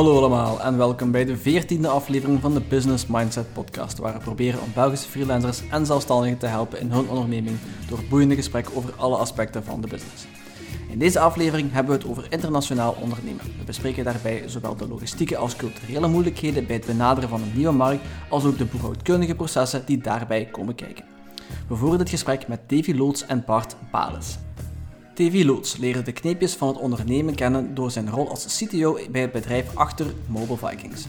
Hallo allemaal en welkom bij de 14e aflevering van de Business Mindset Podcast, waar we proberen om Belgische freelancers en zelfstandigen te helpen in hun onderneming door boeiende gesprekken over alle aspecten van de business. In deze aflevering hebben we het over internationaal ondernemen. We bespreken daarbij zowel de logistieke als culturele moeilijkheden bij het benaderen van een nieuwe markt, als ook de boekhoudkundige processen die daarbij komen kijken. We voeren dit gesprek met Davy Loots en Bart Bales. Davy Loots leerde de kneepjes van het ondernemen kennen door zijn rol als CTO bij het bedrijf achter Mobile Vikings.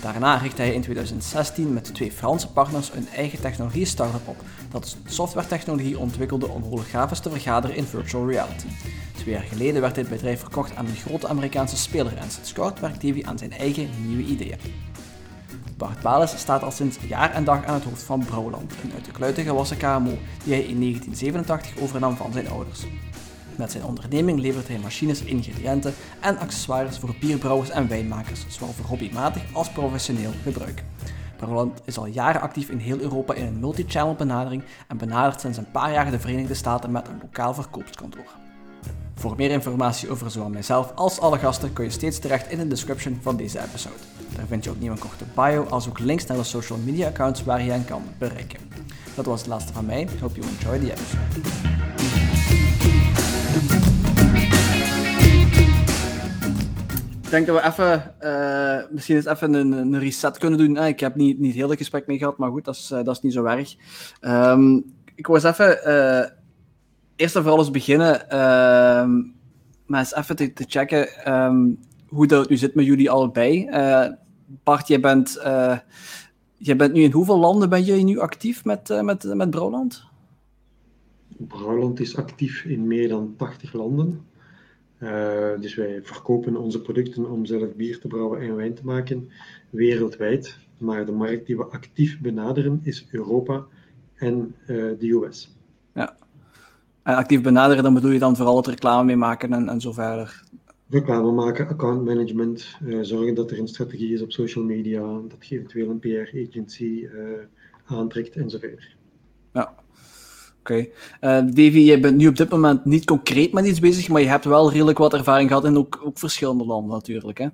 Daarna richtte hij in 2016 met twee Franse partners een eigen technologie-startup op, dat softwaretechnologie ontwikkelde om holografes te vergaderen in virtual reality. Twee jaar geleden werd dit bedrijf verkocht aan een grote Amerikaanse speler en sinds kort werkt aan zijn eigen nieuwe ideeën. Bart Bales staat al sinds jaar en dag aan het hoofd van Brouwland, een uit de kluiten gewassen KMO die hij in 1987 overnam van zijn ouders. Met zijn onderneming levert hij machines, ingrediënten en accessoires voor bierbrouwers en wijnmakers, zowel voor hobbymatig als professioneel gebruik. Brouwland is al jaren actief in heel Europa in een multi-channel benadering en benadert sinds een paar jaar de Verenigde Staten met een lokaal verkoopskantoor. Voor meer informatie over zowel mijzelf als alle gasten kun je steeds terecht in de description van deze episode. Daar vind je ook nieuw een korte bio, als ook links naar de social media accounts waar je hen kan bereiken. Dat was het laatste van mij. Hope you enjoy the episode. Ik denk dat we even, uh, misschien eens even een, een, reset kunnen doen. ik heb niet, niet heel het gesprek mee gehad, maar goed, dat is, uh, dat is niet zo erg. Um, ik was even, uh, eerst en vooral eens beginnen, ehm, maar eens even te, te checken um, hoe dat nu zit met jullie allebei. Bart, jij bent, jij bent nu in hoeveel landen ben je nu actief met, met, met Brouwland? Brouwland is actief in meer dan 80 landen. Uh, dus wij verkopen onze producten om zelf bier te brouwen en wijn te maken wereldwijd. Maar de markt die we actief benaderen is Europa en uh, de US. Ja. En actief benaderen, dan bedoel je dan vooral het reclame mee maken en, en zo verder? Reclame maken, account management, uh, zorgen dat er een strategie is op social media, dat je eventueel een PR-agency aantrekt en zo verder. Oké. Okay. Uh, Davy, je bent nu op dit moment niet concreet met iets bezig, maar je hebt wel redelijk wat ervaring gehad in ook, ook verschillende landen natuurlijk, hè?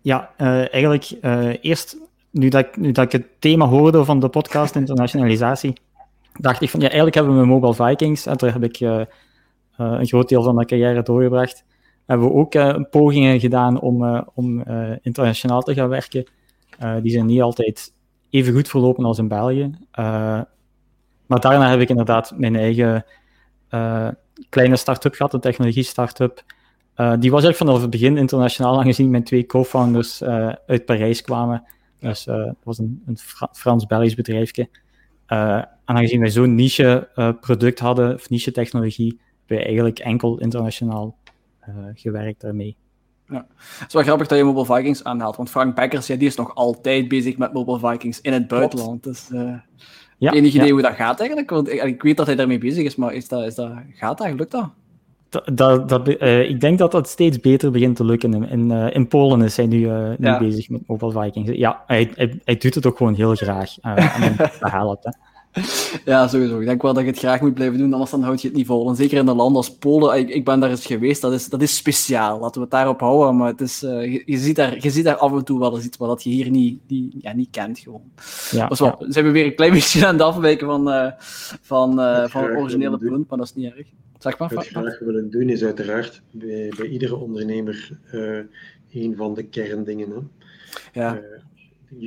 Ja, uh, eigenlijk uh, eerst, nu dat, ik, nu dat ik het thema hoorde van de podcast internationalisatie, dacht ik van, ja, eigenlijk hebben we Mobile Vikings, en daar heb ik een groot deel van mijn carrière doorgebracht, hebben we ook pogingen gedaan om, om internationaal te gaan werken. die zijn niet altijd even goed verlopen als in België. Maar daarna heb ik inderdaad mijn eigen uh, kleine start-up gehad, een technologie-startup. Uh, die was eigenlijk vanaf het begin internationaal, aangezien mijn twee co-founders uh, uit Parijs kwamen. Dus dat was een, een Frans-Belgisch bedrijfje. en aangezien wij zo'n niche product hadden, of niche technologie, hebben wij eigenlijk enkel internationaal gewerkt daarmee. Ja. Het is wel grappig dat je Mobile Vikings aanhaalt, want Frank Bekkers ja, die is nog altijd bezig met Mobile Vikings in het buitenland. Dus, ja, Enig idee hoe dat gaat eigenlijk? Want ik, ik, weet dat hij daarmee bezig is, maar is dat, is dat, gaat dat? Lukt dat? Dat, dat, uh, ik denk dat dat steeds beter begint te lukken. In, in, uh, in Polen is hij nu, uh, nu ja. bezig met Mobile Vikings. Ja, hij, hij, hij, doet het ook gewoon heel graag. en dat helpt. Ja, sowieso. Ik denk wel dat je het graag moet blijven doen, anders dan houd je het niet vol. En zeker in een land als Polen, ik, ik ben daar eens geweest, dat is, dat is speciaal. Laten we het daarop houden, maar het is, uh, je, je, ziet daar, je ziet daar af en toe wel eens iets wat je hier niet, die, ja, niet kent. Gewoon. Ja, dus wel, ja. zijn we weer een klein beetje aan het afwijken van, uh, van, uh, van het originele punt, maar dat is niet erg. Zeg maar. Wat ik graag willen doen is uiteraard bij, bij iedere ondernemer een van de kerndingen. Hè. Ja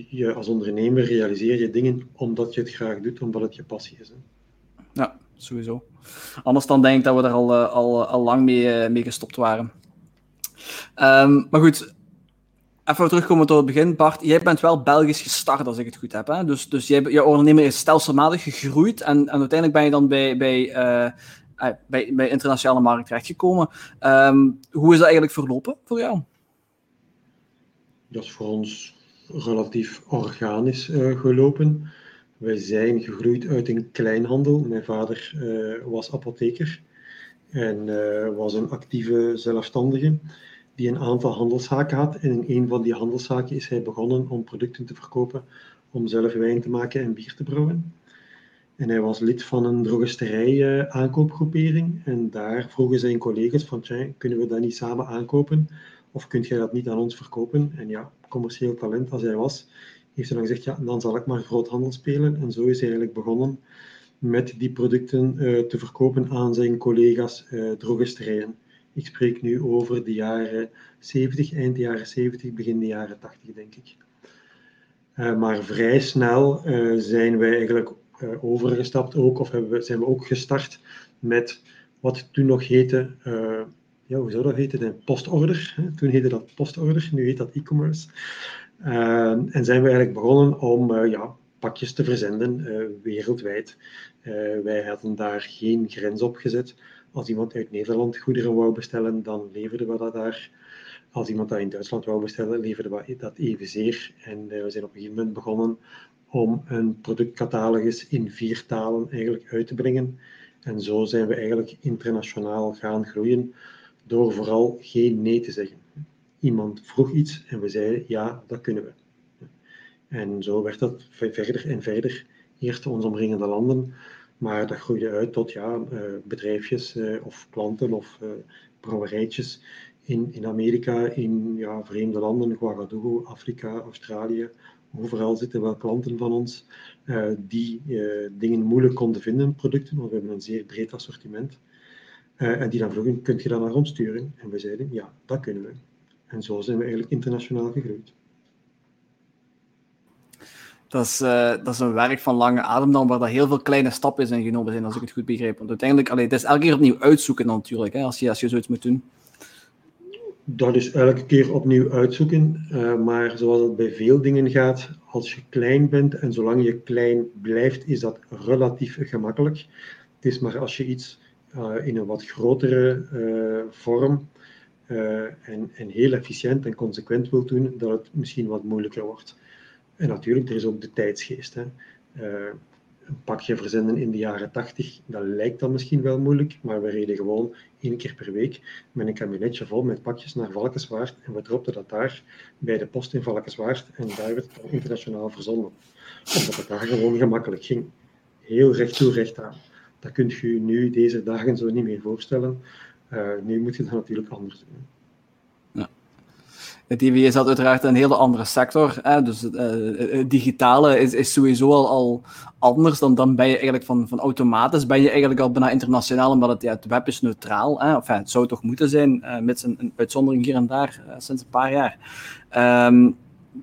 je, als ondernemer realiseer je dingen omdat je het graag doet, omdat het je passie is. Hè? Ja, sowieso. Anders dan denk ik dat we er al, uh, al, al lang mee, uh, mee gestopt waren. Um, maar goed, even terugkomen tot het begin. Bart, jij bent wel Belgisch gestart, als ik het goed heb. Hè? Dus, dus jij, je ondernemer is stelselmatig gegroeid en, en uiteindelijk ben je dan bij, bij, uh, bij, bij internationale markt terechtgekomen. Um, hoe is dat eigenlijk verlopen voor jou? Dat is voor ons relatief organisch uh, gelopen. Wij zijn gegroeid uit een kleinhandel. Mijn vader uh, was apotheker en uh, was een actieve zelfstandige die een aantal handelszaken had. En in een van die handelszaken is hij begonnen om producten te verkopen om zelf wijn te maken en bier te brouwen. En hij was lid van een drogisterij aankoopgroepering. En daar vroegen zijn collega's van, kunnen we dat niet samen aankopen? Of kunt jij dat niet aan ons verkopen? En ja, commercieel talent als hij was, heeft hij dan gezegd, ja, dan zal ik maar groothandel spelen. En zo is hij eigenlijk begonnen met die producten uh, te verkopen aan zijn collega's uh. Ik spreek nu over de jaren 70, eind jaren 70, begin de jaren 80, denk ik. Uh, maar vrij snel zijn wij eigenlijk overgestapt ook, of hebben we, zijn we ook gestart met wat toen nog heette, ja, hoe zou dat heten? De postorder. Toen heette dat postorder, nu heet dat e-commerce. en zijn we eigenlijk begonnen om ja, pakjes te verzenden wereldwijd. Uh, wij hadden daar geen grens op gezet. Als iemand uit Nederland goederen wou bestellen, dan leverden we dat daar. Als iemand dat in Duitsland wou bestellen, leverden we dat evenzeer. En we zijn op een gegeven moment begonnen om een productcatalogus in vier talen eigenlijk uit te brengen. En zo zijn we eigenlijk internationaal gaan groeien door vooral geen nee te zeggen. Iemand vroeg iets en we zeiden ja, dat kunnen we. En zo werd dat verder en verder eerst onze omringende landen, maar dat groeide uit tot ja, uh, bedrijfjes uh, of klanten of uh, brouwerijtjes in, in Amerika, in ja, vreemde landen, Ouagadougou, Afrika, Australië. Overal zitten wel klanten van ons die dingen moeilijk konden vinden, producten, want we hebben een zeer breed assortiment. En die dan vroegen, kunt je dat naar ons sturen? En we zeiden, ja, dat kunnen we. En zo zijn we eigenlijk internationaal gegroeid. Dat is, uh, dat is een werk van lange adem dan, waar dat heel veel kleine stappen in genomen zijn, als ik het goed begrijp. Want uiteindelijk, allee, het is elke keer opnieuw uitzoeken natuurlijk, hè, als, je, als je zoiets moet doen. Dat is elke keer opnieuw uitzoeken, uh, maar zoals het bij veel dingen gaat, als je klein bent en zolang je klein blijft, is dat relatief gemakkelijk. Het is maar als je iets in een wat grotere vorm en, en heel efficiënt en consequent wilt doen, dat het misschien wat moeilijker wordt. En natuurlijk, er is ook de tijdsgeest. Hè. Een pakje verzenden in de jaren 80, dat lijkt dan misschien wel moeilijk, maar we reden gewoon één keer per week met een kabinetje vol met pakjes naar Valkenswaard en we dropten dat daar bij de post in Valkenswaard en daar werd het internationaal verzonden. Omdat het daar gewoon gemakkelijk ging. Heel recht toe, recht aan. Dat kunt je nu deze dagen zo niet meer voorstellen. Uh, nu moet je dat natuurlijk anders doen. Het IWE is uiteraard een hele andere sector. Hè? Dus het digitale is, is sowieso al, al anders. Dan, dan ben je eigenlijk van, van automatisch ben je eigenlijk al bijna internationaal, omdat het, ja, het web is neutraal. Hè? Het zou toch moeten zijn, uh, met een, een, uitzondering hier en daar, sinds een paar jaar. Um,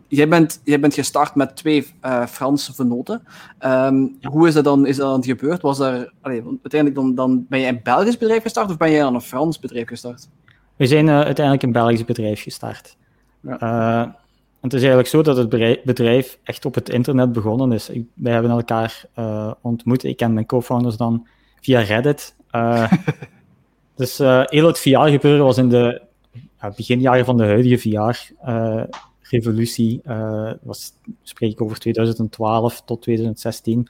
jij, bent, jij bent gestart met twee Franse venoten. Um, hoe is dat dan, is dat dan gebeurd? Was er, allee, uiteindelijk dan, dan ben je een Belgisch bedrijf gestart of ben je dan een Frans bedrijf gestart? We zijn uiteindelijk een Belgisch bedrijf gestart. Ja. Uh, het is eigenlijk zo dat het bedrijf echt op het internet begonnen is. Ik, wij hebben elkaar uh, ontmoet. Ik ken mijn co-founders dan via Reddit. Uh, dus heel het VR-gebeuren was in de beginjaren van de huidige VR-revolutie. was, spreek ik over 2012 tot 2016.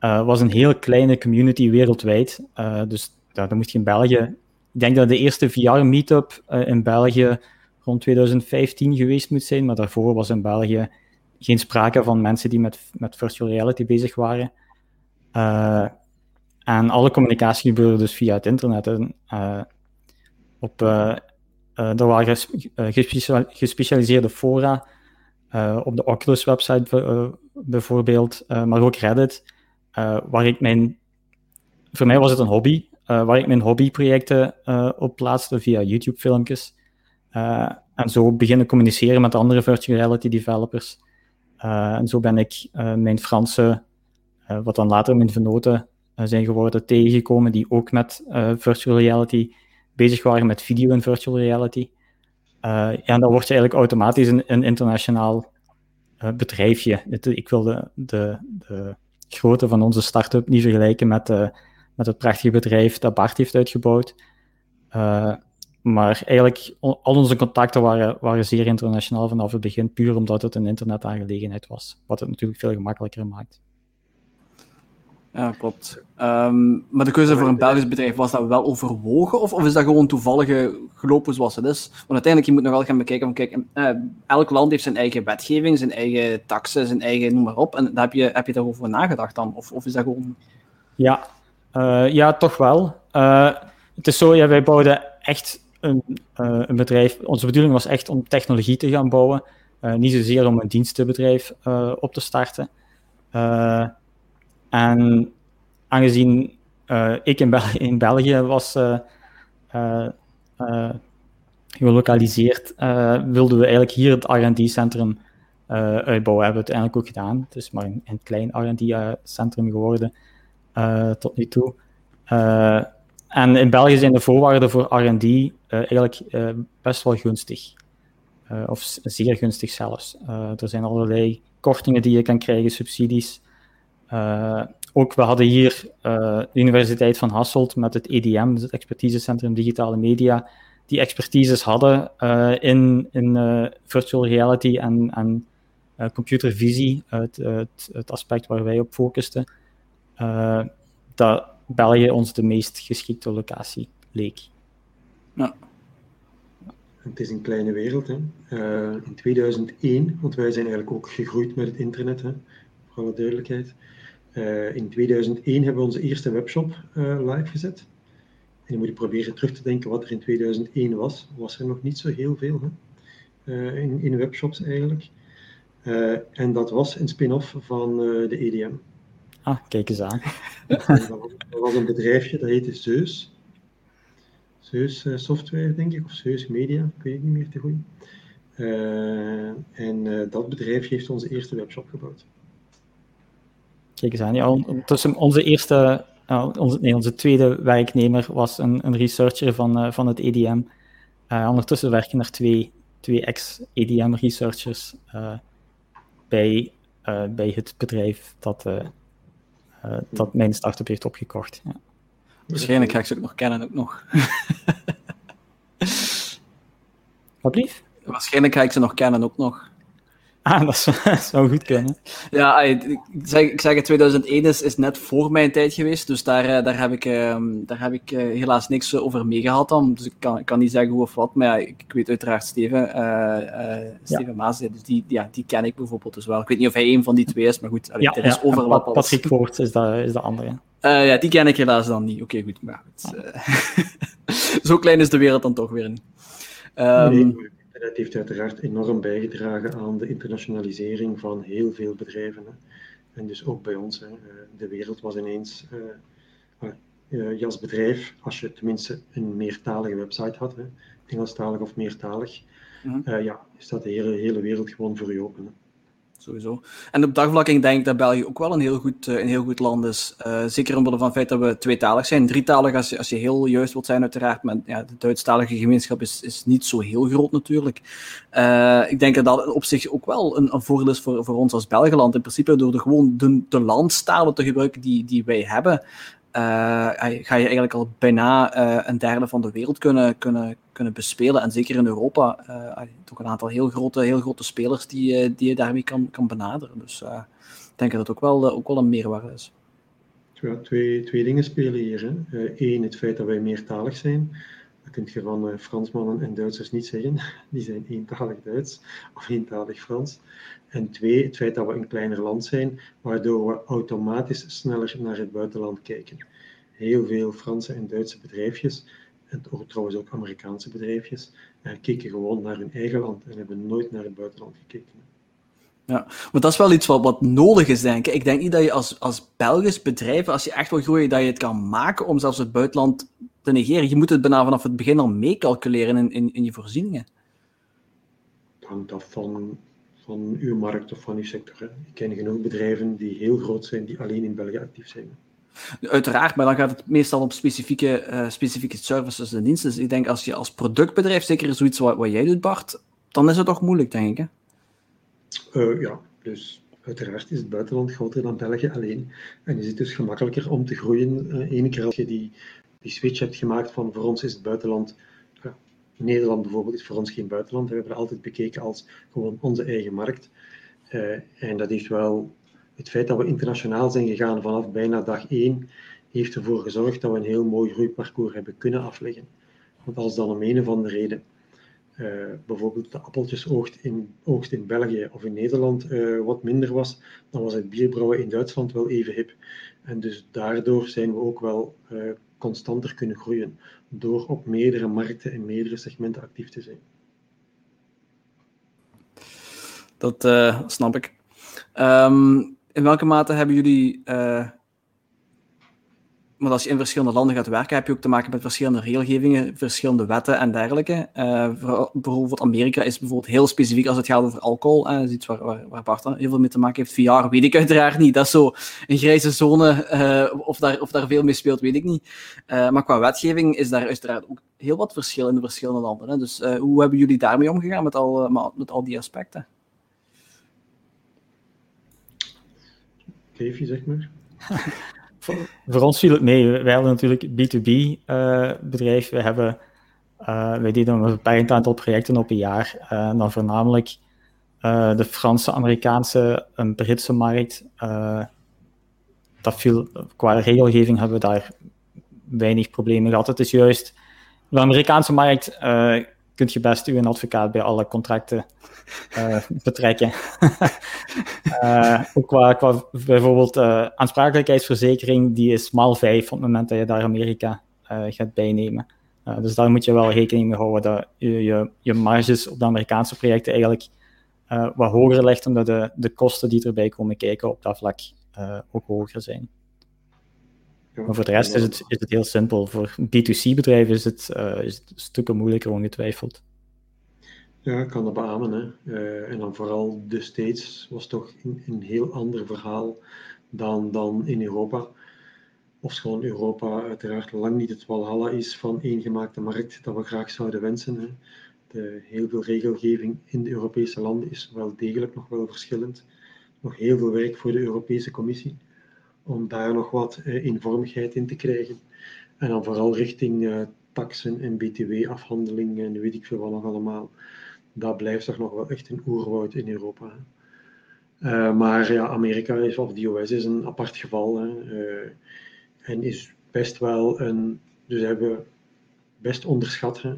was een heel kleine community wereldwijd. dus ja, dan moest je in België. Ik denk dat de eerste VR-meetup in België rond 2015 geweest moet zijn, maar daarvoor was in België geen sprake van mensen die met, met virtual reality bezig waren. Uh, en alle communicatie gebeurde dus via het internet. En, uh, op, uh, er waren gespecialiseerde fora, op de Oculus-website bijvoorbeeld, maar ook Reddit, waar ik mijn... Voor mij was het een hobby, waar ik mijn hobbyprojecten op plaatste via YouTube-filmpjes. En zo beginnen communiceren met andere virtual reality developers. En zo ben ik mijn Franse, wat dan later mijn venoten zijn geworden, tegengekomen, die ook met virtual reality bezig waren met video en virtual reality. ja, en dan word je eigenlijk automatisch een, een internationaal bedrijfje. ik wil de, de, de grootte van onze start-up niet vergelijken met, met het prachtige bedrijf dat Bart heeft uitgebouwd. Maar eigenlijk, al onze contacten waren, waren zeer internationaal vanaf het begin, puur omdat het een internetaangelegenheid was. Wat het natuurlijk veel gemakkelijker maakt. Ja, klopt. Um, maar de keuze voor een Belgisch bedrijf, was dat wel overwogen? Of, of is dat gewoon toevallig gelopen zoals het is? Want uiteindelijk, je moet nog wel gaan bekijken van, kijk, uh, elk land heeft zijn eigen wetgeving, zijn eigen taxen, zijn eigen noem maar op. En daar heb je, heb je daarover nagedacht dan? Of, of is dat gewoon... Ja, uh, ja toch wel. Uh, het is zo, ja, wij bouwden echt een, een, bedrijf, onze bedoeling was echt om technologie te gaan bouwen, niet zozeer om een dienstenbedrijf op te starten. En aangezien ik in, België was gelokaliseerd, wilden we eigenlijk hier het R&D-centrum uitbouwen. Hebben we uiteindelijk ook gedaan. Het is maar een, klein R&D-centrum geworden tot nu toe. En in België zijn de voorwaarden voor R&D eigenlijk best wel gunstig. of zeer gunstig zelfs. er zijn allerlei kortingen die je kan krijgen, subsidies. Ook, we hadden hier de Universiteit van Hasselt met het EDM, dus het Expertisecentrum Digitale Media, die expertises hadden in, in virtual reality en, en uh, computervisie, het, het, het, aspect waar wij op focusten, uh, dat België ons de meest geschikte locatie leek. Ja. Het is een kleine wereld. Hè. Uh, in 2001, want wij zijn eigenlijk ook gegroeid met het internet, hè, voor alle duidelijkheid. In 2001 hebben we onze eerste webshop live gezet. En je moet je proberen terug te denken wat er in 2001 was. Was er nog niet zo heel veel hè? in, in webshops eigenlijk. En dat was een spin-off van de EDM. Ah, kijk eens aan. dat, was, dat, was, een bedrijfje, dat heette Zeus. Zeus Software, denk ik, of Zeus Media, ik weet het niet meer te goed. en dat bedrijf heeft onze eerste webshop gebouwd. Kijk eens aan. Ja, tussen onze eerste, onze, nee, onze tweede werknemer was een, een researcher van, van het EDM. ondertussen werken er twee, twee ex-EDM-researchers bij, uh, bij het bedrijf dat, dat mijn start-up heeft opgekocht. Ja. Waarschijnlijk ga ik ze ook nog kennen, ook nog. Wat lief? Waarschijnlijk ga ik ze nog kennen, ook nog. Ah, dat zou goed kunnen. Ja, ik zeg, ik zeg het, 2001 is, is net voor mijn tijd geweest, dus daar, eh, daar heb ik, ehm, daar heb ik eh, helaas niks over meegehad dan. Dus ik kan, ik kan niet zeggen hoe of wat, maar ja, ik, weet uiteraard Steven, uh, Steven ja. Maas, dus die, ja, die ken ik bijvoorbeeld dus wel. Ik weet niet of hij een van die twee is, maar goed, allee, ja, is overlap. Patrick Voort is, de, is de andere. ja, die ken ik helaas dan niet. Oké, goed, maar goed. Zo klein is de wereld dan toch weer niet. Um, het heeft uiteraard enorm bijgedragen aan de internationalisering van heel veel bedrijven. Hè. En dus ook bij ons. Hè. Eh, de wereld was ineens uh, uh, je als bedrijf, als je tenminste een meertalige website had, hè, Engelstalig of meertalig, mm -hmm. ja, staat de hele, hele wereld gewoon voor je open. Hè sowieso. En op dagvlakking denk ik dat België ook wel een heel goed, een heel goed land is. Uh, zeker omwille van het feit dat we tweetalig zijn. Drietalig als je, als je heel juist wilt zijn, uiteraard. Maar ja, de Duitsstalige gemeenschap is, is niet zo heel groot natuurlijk. Uh, ik denk dat dat op zich ook wel een, een voordeel is voor, voor ons als Belgeland. In principe door de, gewoon de, de landstalen te gebruiken die, die wij hebben. Uh, ga je eigenlijk al bijna uh, een derde van de wereld kunnen, kunnen, kunnen bespelen. En zeker in Europa, uh, toch een aantal heel grote, heel grote spelers die, die je daarmee kan, kan benaderen. Dus ik denk dat het ook wel, ook wel een meerwaarde is. Ja, twee, twee dingen spelen hier. Eén, het feit dat wij meertalig zijn. Dat kun je van Fransmannen en Duitsers niet zeggen. Die zijn eentalig Duits of eentalig Frans. En twee, het feit dat we een kleiner land zijn, waardoor we automatisch sneller naar het buitenland kijken. Heel veel Franse en Duitse bedrijfjes, en trouwens ook Amerikaanse bedrijfjes, eh, keken gewoon naar hun eigen land en hebben nooit naar het buitenland gekeken. Ja, maar dat is wel iets wat, wat nodig is, denk ik. Ik denk niet dat je als, als Belgisch bedrijf, als je echt wil groeien, dat je het kan maken om zelfs het buitenland te negeren. Je moet het bijna vanaf het begin al meecalculeren in, in, in je voorzieningen. Het hangt af van van uw markt of van uw sector. Hè. Ik ken genoeg bedrijven die heel groot zijn, die alleen in België actief zijn. Uiteraard, maar dan gaat het meestal om specifieke, uh, specifieke services en diensten. Dus ik denk als je als productbedrijf, zeker zoiets wat, wat jij doet, Bart, dan is het toch moeilijk, denk ik. Hè? Uh, ja, dus uiteraard is het buitenland groter dan België alleen. En is het dus gemakkelijker om te groeien. Uh, ene keer als je die, die switch hebt gemaakt van voor ons is het buitenland Nederland bijvoorbeeld is voor ons geen buitenland. We hebben het altijd bekeken als gewoon onze eigen markt. Uh, en dat heeft wel het feit dat we internationaal zijn gegaan vanaf bijna dag één, heeft ervoor gezorgd dat we een heel mooi groeiparcours hebben kunnen afleggen. Want als dan om een of andere reden uh, bijvoorbeeld de appeltjesoogst in, oogst in België of in Nederland uh, wat minder was, dan was het bierbrouwen in Duitsland wel even hip. En dus daardoor zijn we ook wel constanter kunnen groeien. Door op meerdere markten en meerdere segmenten actief te zijn. Dat uh, snap ik. Um, in welke mate hebben jullie uh, want als je in verschillende landen gaat werken, heb je ook te maken met verschillende regelgevingen, verschillende wetten en dergelijke. Uh, bijvoorbeeld Amerika is bijvoorbeeld heel specifiek als het gaat over alcohol. Uh, dat is iets waar, waar, waar Bart heel veel mee te maken heeft. VR weet ik uiteraard niet. Dat is zo een grijze zone. Uh, of, daar, of daar veel mee speelt, weet ik niet. maar qua wetgeving is daar uiteraard ook heel wat verschil in de verschillende landen. Hè. Dus hoe hebben jullie daarmee omgegaan met al, met al die aspecten? Geef je, zeg maar. voor, ons viel het mee. Wij hadden natuurlijk B2B-bedrijf. Uh, we hebben, uh, wij deden een beperkt aantal projecten op een jaar. En dan voornamelijk de Franse, Amerikaanse en Britse markt. dat viel, qua regelgeving hebben we daar weinig problemen gehad. Het is juist de Amerikaanse markt je best uw advocaat bij alle contracten uh, betrekken. uh, ook qua, qua bijvoorbeeld uh, aansprakelijkheidsverzekering, die is maal 5 op het moment dat je daar Amerika gaat bijnemen. dus daar moet je wel rekening mee houden dat je, je, je marges op de Amerikaanse projecten eigenlijk wat hoger ligt, omdat de, de kosten die erbij komen kijken op dat vlak ook hoger zijn. Maar voor de rest is het, is het heel simpel. Voor B2C-bedrijven is, het, uh, is het stukken moeilijker, ongetwijfeld. Ja, ik kan dat beamen. Hè. Uh, en dan vooral de States was toch een, een, heel ander verhaal dan, dan in Europa. Of gewoon Europa uiteraard lang niet het walhalla is van eengemaakte markt dat we graag zouden wensen. Hè. De, heel veel regelgeving in de Europese landen is wel degelijk nog wel verschillend. Nog heel veel werk voor de Europese Commissie om daar nog wat uh, eenvormigheid in te krijgen. En dan vooral richting uh, taxen en btw-afhandeling en weet ik veel wat nog allemaal. Dat blijft toch nog wel echt een oerwoud in Europa. Uh, maar ja, Amerika is, of de US is een apart geval. Hè. en is best wel een. Dus hebben we best onderschat. Hè.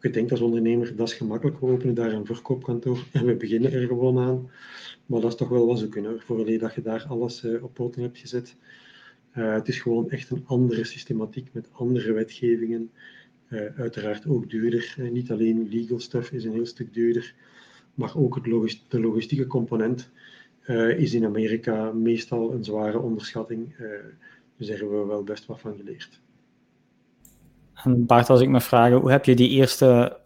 je denkt als ondernemer, dat is gemakkelijk. We openen daar een verkoopkantoor en we beginnen er gewoon aan. Maar dat is toch wel wat zoeken hoor, voordat dat je daar alles uh, op poten hebt gezet. Uh, het is gewoon echt een andere systematiek met andere wetgevingen. Uh, uiteraard ook duurder. niet alleen legal stuff is een heel stuk duurder, maar ook het de logistieke component is in Amerika meestal een zware onderschatting. dus daar hebben we wel best wat van geleerd. En Bart, als ik me vraag, hoe heb je die eerste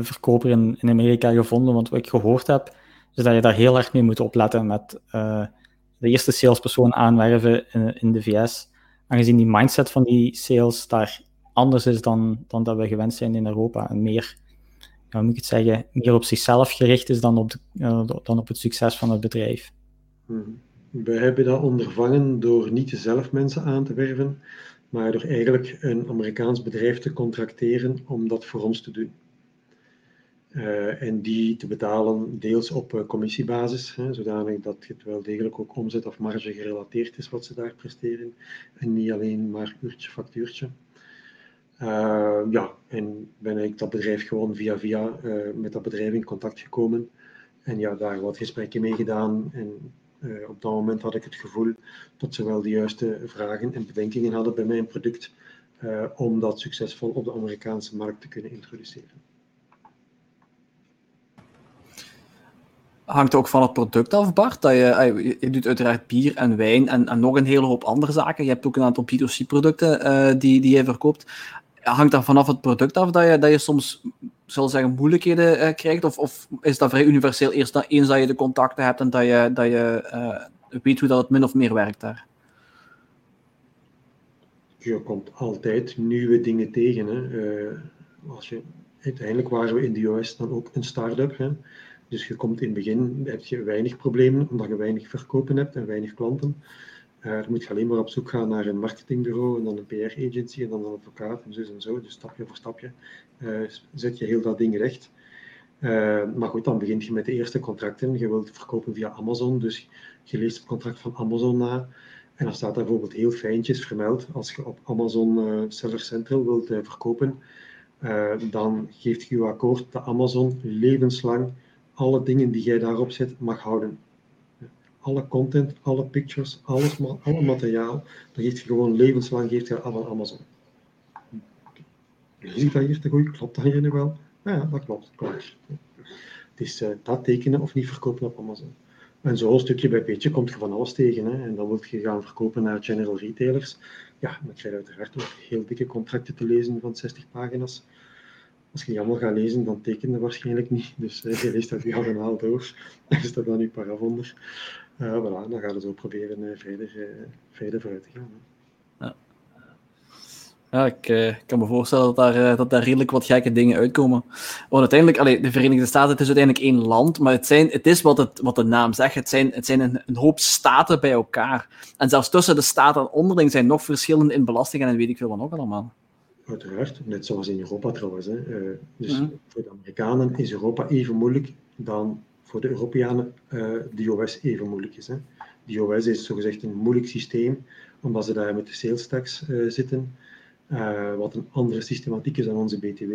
verkoper in Amerika gevonden? Want wat ik gehoord heb, dus dat je daar heel erg mee moet opletten met uh, de eerste salespersoon aanwerven in, in, de VS. Aangezien die mindset van die sales daar anders is dan, dan dat we gewend zijn in Europa. En meer, ja, moet ik het zeggen, meer op zichzelf gericht is dan op, de, uh, dan op het succes van het bedrijf. Hmm. We hebben dat ondervangen door niet zelf mensen aan te werven, maar door eigenlijk een Amerikaans bedrijf te contracteren om dat voor ons te doen. Uh, en die te betalen deels op uh, commissiebasis, hè, zodanig dat het wel degelijk ook omzet of marge gerelateerd is wat ze daar presteren en niet alleen maar uurtje factuurtje. Uh, ja, en ben ik dat bedrijf gewoon via via met dat bedrijf in contact gekomen en ja, daar wat gesprekken mee gedaan en op dat moment had ik het gevoel dat ze wel de juiste vragen en bedenkingen hadden bij mijn product om dat succesvol op de Amerikaanse markt te kunnen introduceren. Hangt ook van het product af, Bart. Dat je, je doet uiteraard bier en wijn en, en, nog een hele hoop andere zaken. Je hebt ook een aantal B2C-producten uh, eh, die, die je verkoopt. Hangt dat vanaf het product af dat je, dat je soms, zal zeggen, moeilijkheden uh, krijgt? Of, of, is dat vrij universeel eerst dat, eens dat je de contacten hebt en dat je, dat je weet hoe dat het min of meer werkt daar? Je komt altijd nieuwe dingen tegen. Hè. als je, uiteindelijk waren we in de US dan ook een start-up. Hè. Dus je komt in het begin, heb je weinig problemen, omdat je weinig verkopen hebt en weinig klanten. Uh, dan moet je alleen maar op zoek gaan naar een marketingbureau en dan een PR-agency en dan een advocaat en zo en zo. Dus stapje voor stapje uh, zet je heel dat ding recht. Uh, maar goed, dan begint je met de eerste contracten. Je wilt verkopen via Amazon, dus je leest het contract van Amazon na. En dan staat bijvoorbeeld heel fijntjes vermeld. Als je op Amazon Seller Central wilt verkopen, dan geeft je je akkoord dat Amazon levenslang alle dingen die jij daarop zet mag houden. Alle content, alle pictures, alles, alle materiaal, dat geeft je gewoon levenslang geeft je aan Amazon. ik dat hier te goed? Klopt dat hier nog wel? Ja, dat klopt, klaar. Het is uh, dat tekenen of niet verkopen op Amazon. En zo stukje bij beetje komt je van alles tegen. Hè. En dan wil je gaan verkopen naar general retailers. Ja, dan krijg je uiteraard ook heel dikke contracten te lezen van 60 pagina's. Als je die allemaal gaat lezen, dan teken je waarschijnlijk niet. Dus uh, je leest dat diagonaal door. Dan is dat dan je parafonder. Uh, voilà, dan gaan we zo proberen uh, verder, verder vooruit te gaan. Hè. Ja. Ja, ik kan me voorstellen dat daar, dat daar redelijk wat gekke dingen uitkomen. Want uiteindelijk, allee, de Verenigde Staten, het is uiteindelijk één land, maar het, zijn, het is wat, het, wat de naam zegt. Het zijn, het zijn een, een, hoop staten bij elkaar. En zelfs tussen de staten onderling zijn nog verschillen in belastingen en weet ik veel wat nog allemaal. Uiteraard, net zoals in Europa trouwens. Hè. Uh, dus -hmm. voor de Amerikanen is Europa even moeilijk dan voor de Europeanen de US even moeilijk is. Hè. De US is zogezegd een moeilijk systeem, omdat ze daar met de sales tax zitten. Uh, wat een andere systematiek is dan onze BTW.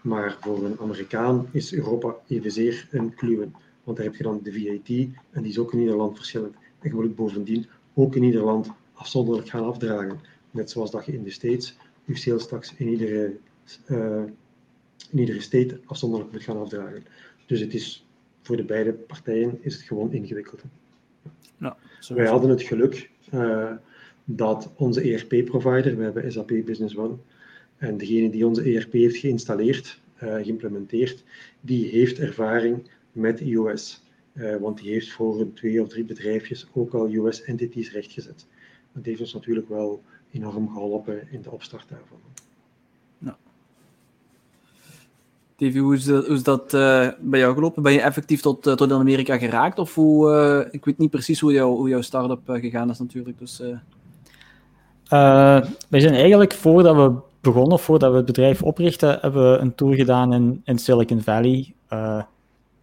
Maar voor een Amerikaan is Europa evenzeer een kluwen. Want daar heb je dan de VAT en die is ook in ieder land verschillend. En je moet bovendien ook in ieder land afzonderlijk gaan afdragen. Net zoals dat je in de States sales tax in iedere, uh, in iedere state afzonderlijk moet gaan afdragen. Dus het is voor de beide partijen is het gewoon ingewikkeld. Ja, Wij hadden het geluk uh, dat onze ERP-provider, we hebben SAP Business One, en degene die onze ERP heeft geïnstalleerd, uh, geïmplementeerd, die heeft ervaring met iOS. Uh, want die heeft voor een twee of drie bedrijfjes ook al US-entities rechtgezet. Dat heeft ons natuurlijk wel enorm geholpen in de opstart daarvan. Davy, hoe is dat, hoe is dat uh, bij jou gelopen? Ben je effectief tot, uh, tot in Amerika geraakt? Of hoe, uh, ik weet niet precies hoe, jou, hoe jouw start-up gegaan is natuurlijk. Dus, Uh, wij zijn eigenlijk voordat we begonnen, of voordat we het bedrijf oprichten, hebben we een tour gedaan in, in Silicon Valley. Uh,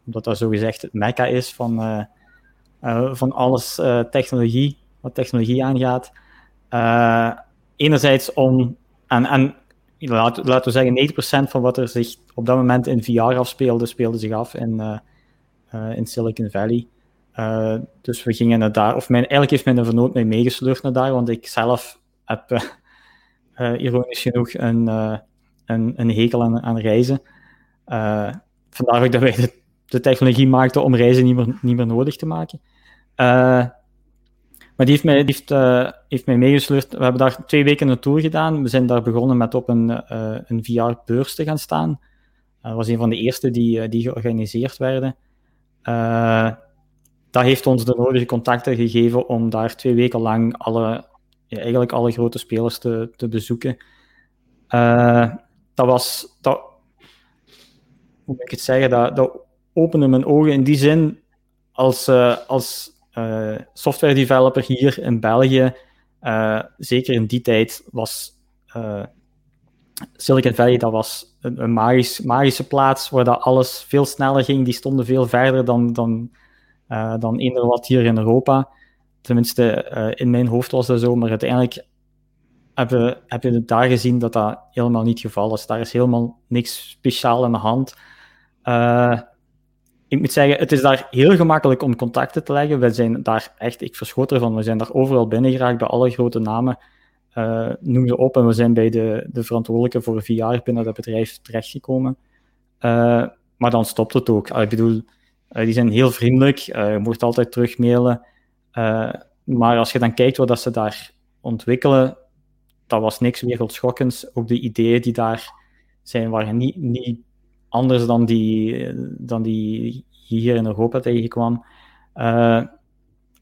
omdat dat zogezegd het mecca is van, uh, van alles technologie, wat technologie aangaat. Enerzijds om, en, en laten we zeggen, 90% van wat er zich op dat moment in VR afspeelde, speelde zich af in, in Silicon Valley. Uh, dus we gingen naar daar, of mijn, eigenlijk heeft mijn vernoot mij meegesleurd naar daar, want ik zelf heb uh, uh, ironisch genoeg een, uh, een, een, hekel aan, aan reizen. vandaar ook dat wij de, de, technologie maakten om reizen niet meer, niet meer nodig te maken. Maar die heeft mij, heeft, heeft mij meegesleurd. We hebben daar twee weken een tour gedaan. We zijn daar begonnen met op een, een VR-beurs te gaan staan. dat was een van de eerste die, die georganiseerd werden dat heeft ons de nodige contacten gegeven om daar twee weken lang alle, eigenlijk alle grote spelers te, te bezoeken. Dat was, dat, hoe moet ik het zeggen, dat, dat opende mijn ogen in die zin als, als uh, software developer hier in België. zeker in die tijd was Silicon Valley dat was een, een magisch, magische plaats waar dat alles veel sneller ging. Die stonden veel verder dan, dan dan eender wat hier in Europa. Tenminste, in mijn hoofd was dat zo, maar uiteindelijk heb je, heb het daar gezien dat dat helemaal niet het geval is. Daar is helemaal niks speciaal aan de hand. Ik moet zeggen, het is daar heel gemakkelijk om contacten te leggen. We zijn daar echt, ik verschoot ervan, we zijn daar overal binnengeraakt bij alle grote namen. Uh, noem ze op en we zijn bij de, de verantwoordelijke voor VR binnen dat bedrijf terechtgekomen. Uh, maar dan stopt het ook. ik bedoel, uh, die zijn heel vriendelijk, je mocht altijd terugmailen. Maar als je dan kijkt wat ze daar ontwikkelen, dat was niks wereldschokkends. Ook de ideeën die daar zijn, waren niet, niet anders dan die, dan die hier in Europa tegenkwam.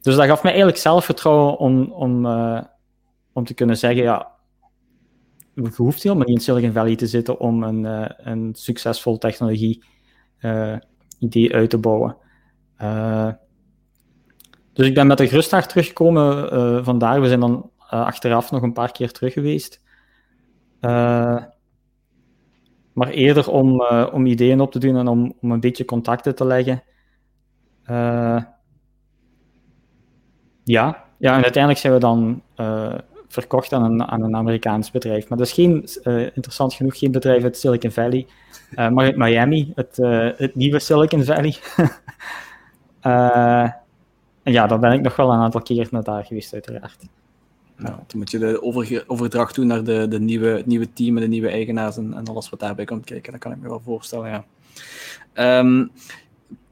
dus dat gaf mij eigenlijk zelfvertrouwen om, om, om te kunnen zeggen, ja, je hoeft helemaal niet in Silicon Valley te zitten om een, een succesvol technologie idee uit te bouwen. Uh, dus ik ben met een gerustheid teruggekomen uh, vandaar. We zijn dan uh, achteraf nog een paar keer terug geweest. Maar eerder om, om ideeën op te doen en om, om een beetje contacten te leggen. ja. ja, en uiteindelijk zijn we dan verkocht aan een, aan een Amerikaans bedrijf. Maar dat is geen, interessant genoeg geen bedrijf uit Silicon Valley. Maar uit Miami, het, het nieuwe Silicon Valley. en ja, daar ben ik nog wel een aantal keer naar daar geweest, uiteraard. Nou, dan moet je de overdracht doen naar de, de nieuwe, nieuwe team en de nieuwe eigenaars en, en, alles wat daarbij komt kijken. Dat kan ik me wel voorstellen, ja. Um,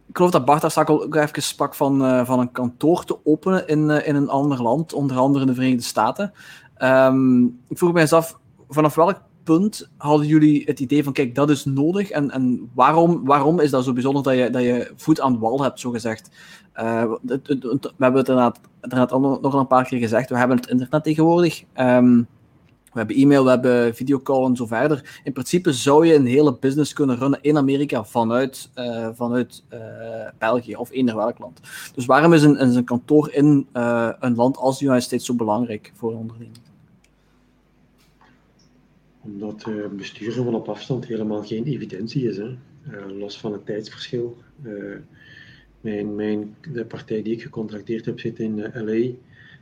ik geloof dat Bart daar ook even sprak van, uh, van een kantoor te openen in, uh, in een ander land, onder andere in de Verenigde Staten. Um, ik vroeg mij eens af, vanaf welk hadden jullie het idee van, kijk, dat is nodig en, en waarom, waarom is dat zo bijzonder dat je, dat je voet aan wal hebt, zo gezegd? Het, we hebben het inderdaad, inderdaad nog een paar keer gezegd, we hebben het internet tegenwoordig. Um, we hebben e-mail, we hebben videocall en zo verder. In principe zou je een hele business kunnen runnen in Amerika vanuit, uh, vanuit uh, België of eender welk land. Dus waarom is een, een kantoor in een land als de United zo belangrijk voor een onderneming? Omdat besturen van op afstand helemaal geen evidentie is. Hè? los van het tijdsverschil. mijn, mijn, de partij die ik gecontracteerd heb zit in LA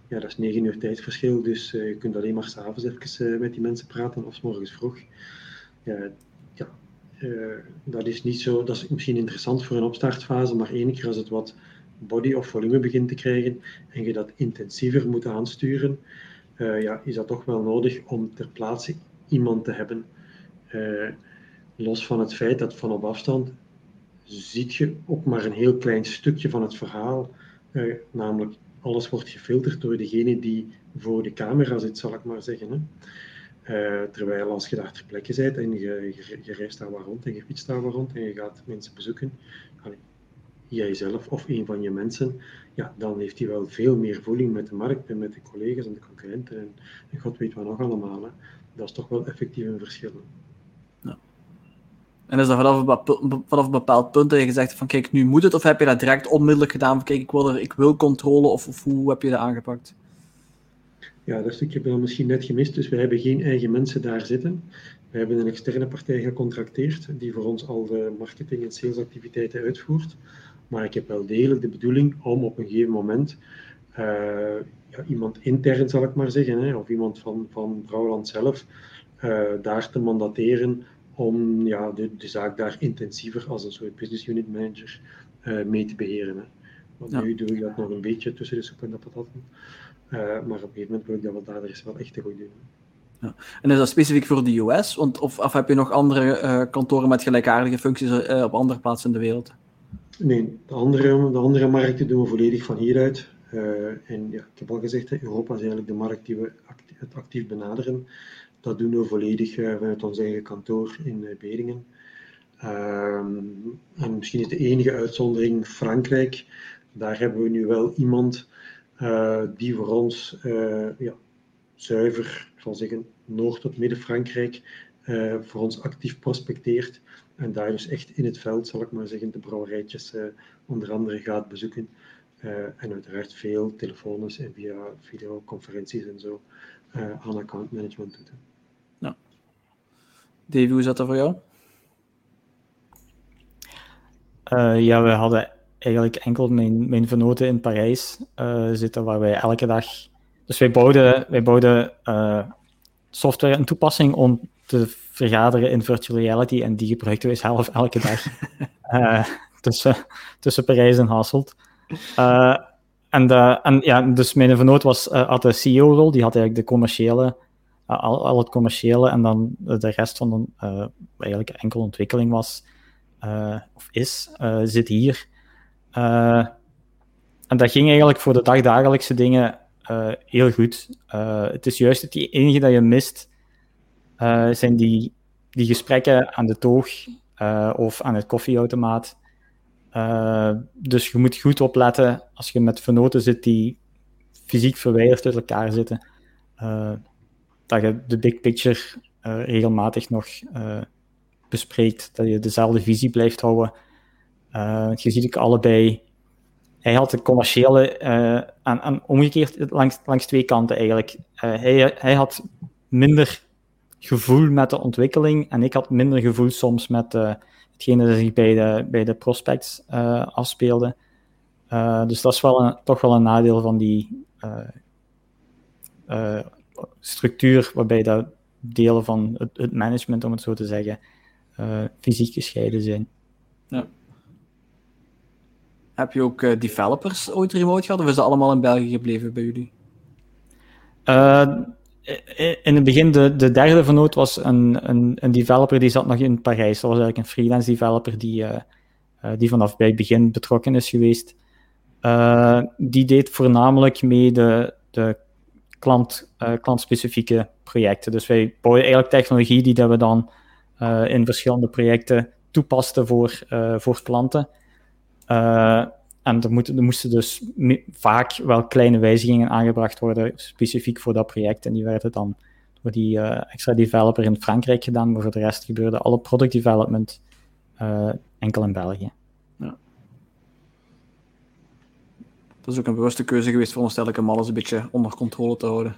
ja, dat is negen uur tijdverschil, dus je kunt alleen maar s'avonds even met die mensen praten of s morgens vroeg. Ja, ja dat is niet zo, dat is misschien interessant voor een opstartfase, maar één keer als het wat body of volume begint te krijgen en je dat intensiever moet aansturen, ja, is dat toch wel nodig om ter plaatse iemand te hebben. los van het feit dat van op afstand ziet je ook maar een heel klein stukje van het verhaal, namelijk alles wordt gefilterd door degene die voor de camera zit, zal ik maar zeggen. Hè. Uh, terwijl als je daar ter plekke bent en je, je, reist daar waar rond en je fietst daar waar rond en je gaat mensen bezoeken, jijzelf of een van je mensen, ja, dan heeft hij wel veel meer voeling met de markt en met de collega's en de concurrenten en, en god weet wat nog allemaal. Hè. Dat is toch wel effectief een verschil. En is dat vanaf een, vanaf een bepaald punt dat je gezegd hebt van kijk, nu moet het, of heb je dat direct onmiddellijk gedaan van kijk, ik wil, er, ik wil controle, of, of hoe heb je dat aangepakt? Ja, dat stukje hebben we misschien net gemist, dus we hebben geen eigen mensen daar zitten. We hebben een externe partij gecontracteerd die voor ons al de marketing- en salesactiviteiten uitvoert. Maar ik heb wel degelijk de bedoeling om op een gegeven moment uh, ja, iemand intern, zal ik maar zeggen, hè, of iemand van, van Brouwland zelf, uh, daar te mandateren om ja, de, de zaak daar intensiever als een soort business unit manager uh, mee te beheren. Hè. Want ja. nu doe ik dat nog een beetje tussen de soep en de patatten. Uh, maar op een gegeven moment wil ik dat wel daar eens wel echt te goed doen. Ja. En is dat specifiek voor de US? Want, of, of heb je nog andere kantoren met gelijkaardige functies op andere plaatsen in de wereld? Nee, de andere, de andere markten doen we volledig van hieruit. En ja, ik heb al gezegd, Europa is eigenlijk de markt die we het actief benaderen. Dat doen we volledig uh, vanuit ons eigen kantoor in uh, Beringen. Um, en misschien is de enige uitzondering Frankrijk. Daar hebben we nu wel iemand uh, die voor ons ja, zuiver, ik zeggen, Noord- tot Midden-Frankrijk voor ons actief prospecteert. En daar dus echt in het veld, zal ik maar zeggen, de brouwerijtjes onder andere gaat bezoeken. En uiteraard veel telefonisch en via videoconferenties en zo aan account management doet. Davy, hoe zat dat voor jou? Uh, ja, we hadden eigenlijk enkel mijn, mijn vernoten in Parijs uh, zitten, waar wij elke dag... Dus wij bouwden, wij bouwden uh, software en toepassing om te vergaderen in virtual reality en die gebruikten wij zelf elke dag tussen, tussen Parijs en Hasselt. En, de, en ja, dus mijn vernoot was, had de CEO-rol, die had eigenlijk de commerciële al, het commerciële en dan de rest van de, eigenlijk enkel ontwikkeling was, of is, zit hier. en dat ging eigenlijk voor de dagdagelijkse dingen heel goed. het is juist het enige dat je mist, zijn die, die gesprekken aan de toog of aan het koffieautomaat. Dus je moet goed opletten als je met vernoten zit die fysiek verwijderd uit elkaar zitten dat je de big picture uh, regelmatig nog bespreekt, dat je dezelfde visie blijft houden. Je ziet ook allebei, hij had de commerciële, en omgekeerd langs, langs twee kanten eigenlijk. hij, hij had minder gevoel met de ontwikkeling en ik had minder gevoel soms met hetgene dat zich bij de, bij de prospects afspeelde. dus dat is wel een, toch wel een nadeel van die structuur waarbij dat delen van het, het, management, om het zo te zeggen, uh, fysiek gescheiden zijn. Ja. Heb je ook uh, developers ooit remote gehad, of is dat allemaal in België gebleven bij jullie? In het begin, de, de derde vernoot was een, een, een, developer die zat nog in Parijs. Dat was eigenlijk een freelance developer die, die vanaf bij het begin betrokken is geweest. die deed voornamelijk mee de, de klant, klantspecifieke projecten. Dus wij bouwen eigenlijk technologie die dat we dan in verschillende projecten toepasten voor, voor klanten. En er, er moesten dus vaak wel kleine wijzigingen aangebracht worden, specifiek voor dat project. En die werden dan door die uh, extra developer in Frankrijk gedaan, maar voor de rest gebeurde alle product development uh, enkel in België. Ja. Dat is ook een bewuste keuze geweest, veronderstel ik, om alles een beetje onder controle te houden.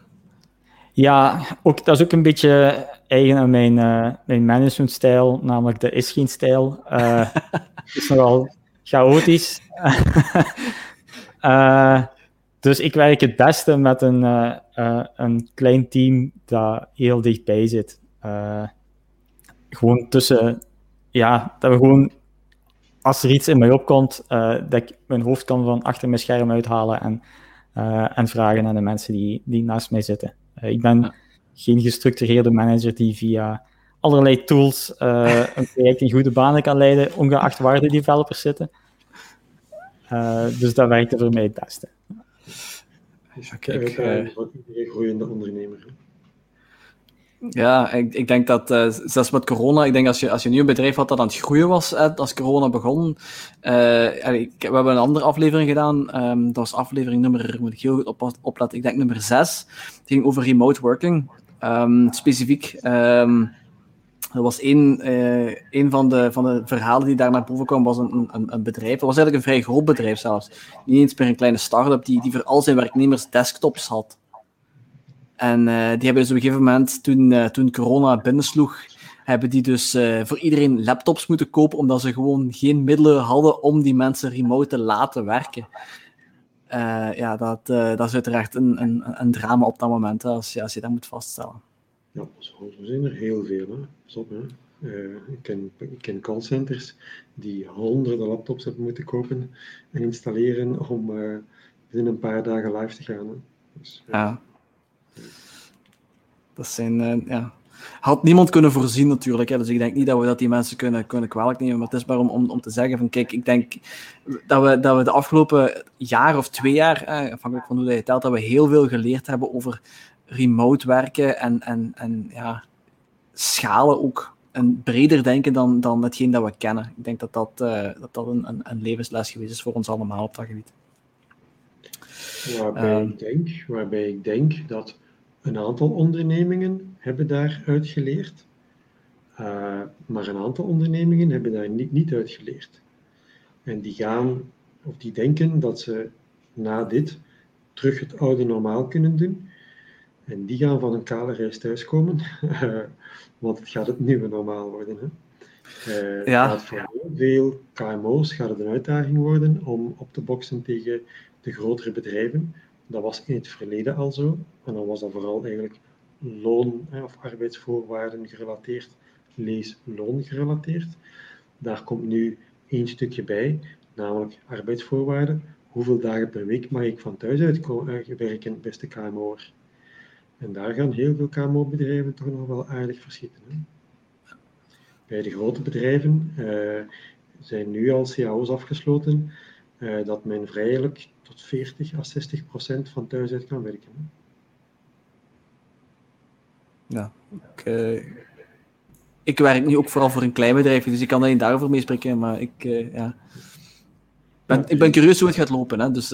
Ja, ook, dat is ook een beetje eigen aan mijn, uh, mijn managementstijl, namelijk de is geen stijl. het is nogal chaotisch. uh, dus ik werk het beste met een, uh, uh, een klein team dat heel dichtbij zit. gewoon tussen, ja, dat we gewoon, als er iets in mij opkomt, dat ik mijn hoofd kan van achter mijn scherm uithalen en, en vragen aan de mensen die, die naast mij zitten. ik ben geen gestructureerde manager die via allerlei tools een project in goede banen kan leiden, ongeacht waar de developers zitten. Uh, dus dat werkte voor mij het beste. Dus kijk, uh, groeiende ondernemer. Ja, ik, ik denk dat uh, zelfs met corona, ik denk als je, als je nu een bedrijf had dat aan het groeien was, als corona begon. Uh, ik, we hebben een andere aflevering gedaan, um, dat was aflevering nummer, moet ik heel goed op, opletten, ik denk nummer 6. Die ging over remote working. Um, specifiek um, er was één, uh, een van de, van de verhalen die daar naar boven kwam, was een, een, een bedrijf. Dat was eigenlijk een vrij groot bedrijf zelfs. Niet eens meer een kleine start-up, die, die voor al zijn werknemers desktops had. En uh, die hebben dus op een gegeven moment, toen, uh, toen corona binnensloeg, hebben die dus voor iedereen laptops moeten kopen, omdat ze gewoon geen middelen hadden om die mensen remote te laten werken. ja, dat, dat is uiteraard een, een, een drama op dat moment, als, als je dat moet vaststellen. Ja, zo zijn er heel veel. Hè. Stop, hè. Uh, ik, ken, ik ken callcenters die honderden laptops hebben moeten kopen en installeren om uh, binnen een paar dagen live te gaan. Hè. Dus, ja. Dat zijn, uh, ja. Had niemand kunnen voorzien natuurlijk, hè. dus ik denk niet dat we dat die mensen kunnen, kunnen kwalijk nemen, maar het is maar om, om, te zeggen van kijk, ik denk dat we, dat we de afgelopen jaar of twee jaar, eh, afhankelijk van hoe je telt, dat we heel veel geleerd hebben over remote werken en, en, en ja, schalen ook en breder denken dan, dan hetgeen dat we kennen. Ik denk dat dat, uh, dat, dat een, een, een, levensles geweest is voor ons allemaal op dat gebied. Waarbij, uh, ik denk, waarbij ik denk dat een aantal ondernemingen hebben daaruit geleerd, uh, maar een aantal ondernemingen hebben daar niet, niet uit geleerd. En die gaan, of die denken dat ze na dit terug het oude normaal kunnen doen. En die gaan van een kale reis thuiskomen, want het gaat het nieuwe normaal worden. Hè. Uh, ja. gaat voor veel KMO's gaat het een uitdaging worden om op te boksen tegen de grotere bedrijven. Dat was in het verleden al zo. En dan was dat vooral eigenlijk loon- of arbeidsvoorwaarden gerelateerd, lees loon gerelateerd. Daar komt nu één stukje bij, namelijk arbeidsvoorwaarden. Hoeveel dagen per week mag ik van thuis uit eh, werken, beste KMO'er? En daar gaan heel veel KMO-bedrijven toch nog wel aardig verschieten. Hè? Bij de grote bedrijven uh, zijn nu al cao's afgesloten uh, dat men vrijelijk tot 40 à 60 procent van thuis uit kan werken. Hè? Ja, ik, uh, ik werk nu ook vooral voor een klein bedrijf, dus ik kan niet daarover meespreken, maar ik, ja. ben, ik ben curieus hoe het gaat lopen. Hè? Dus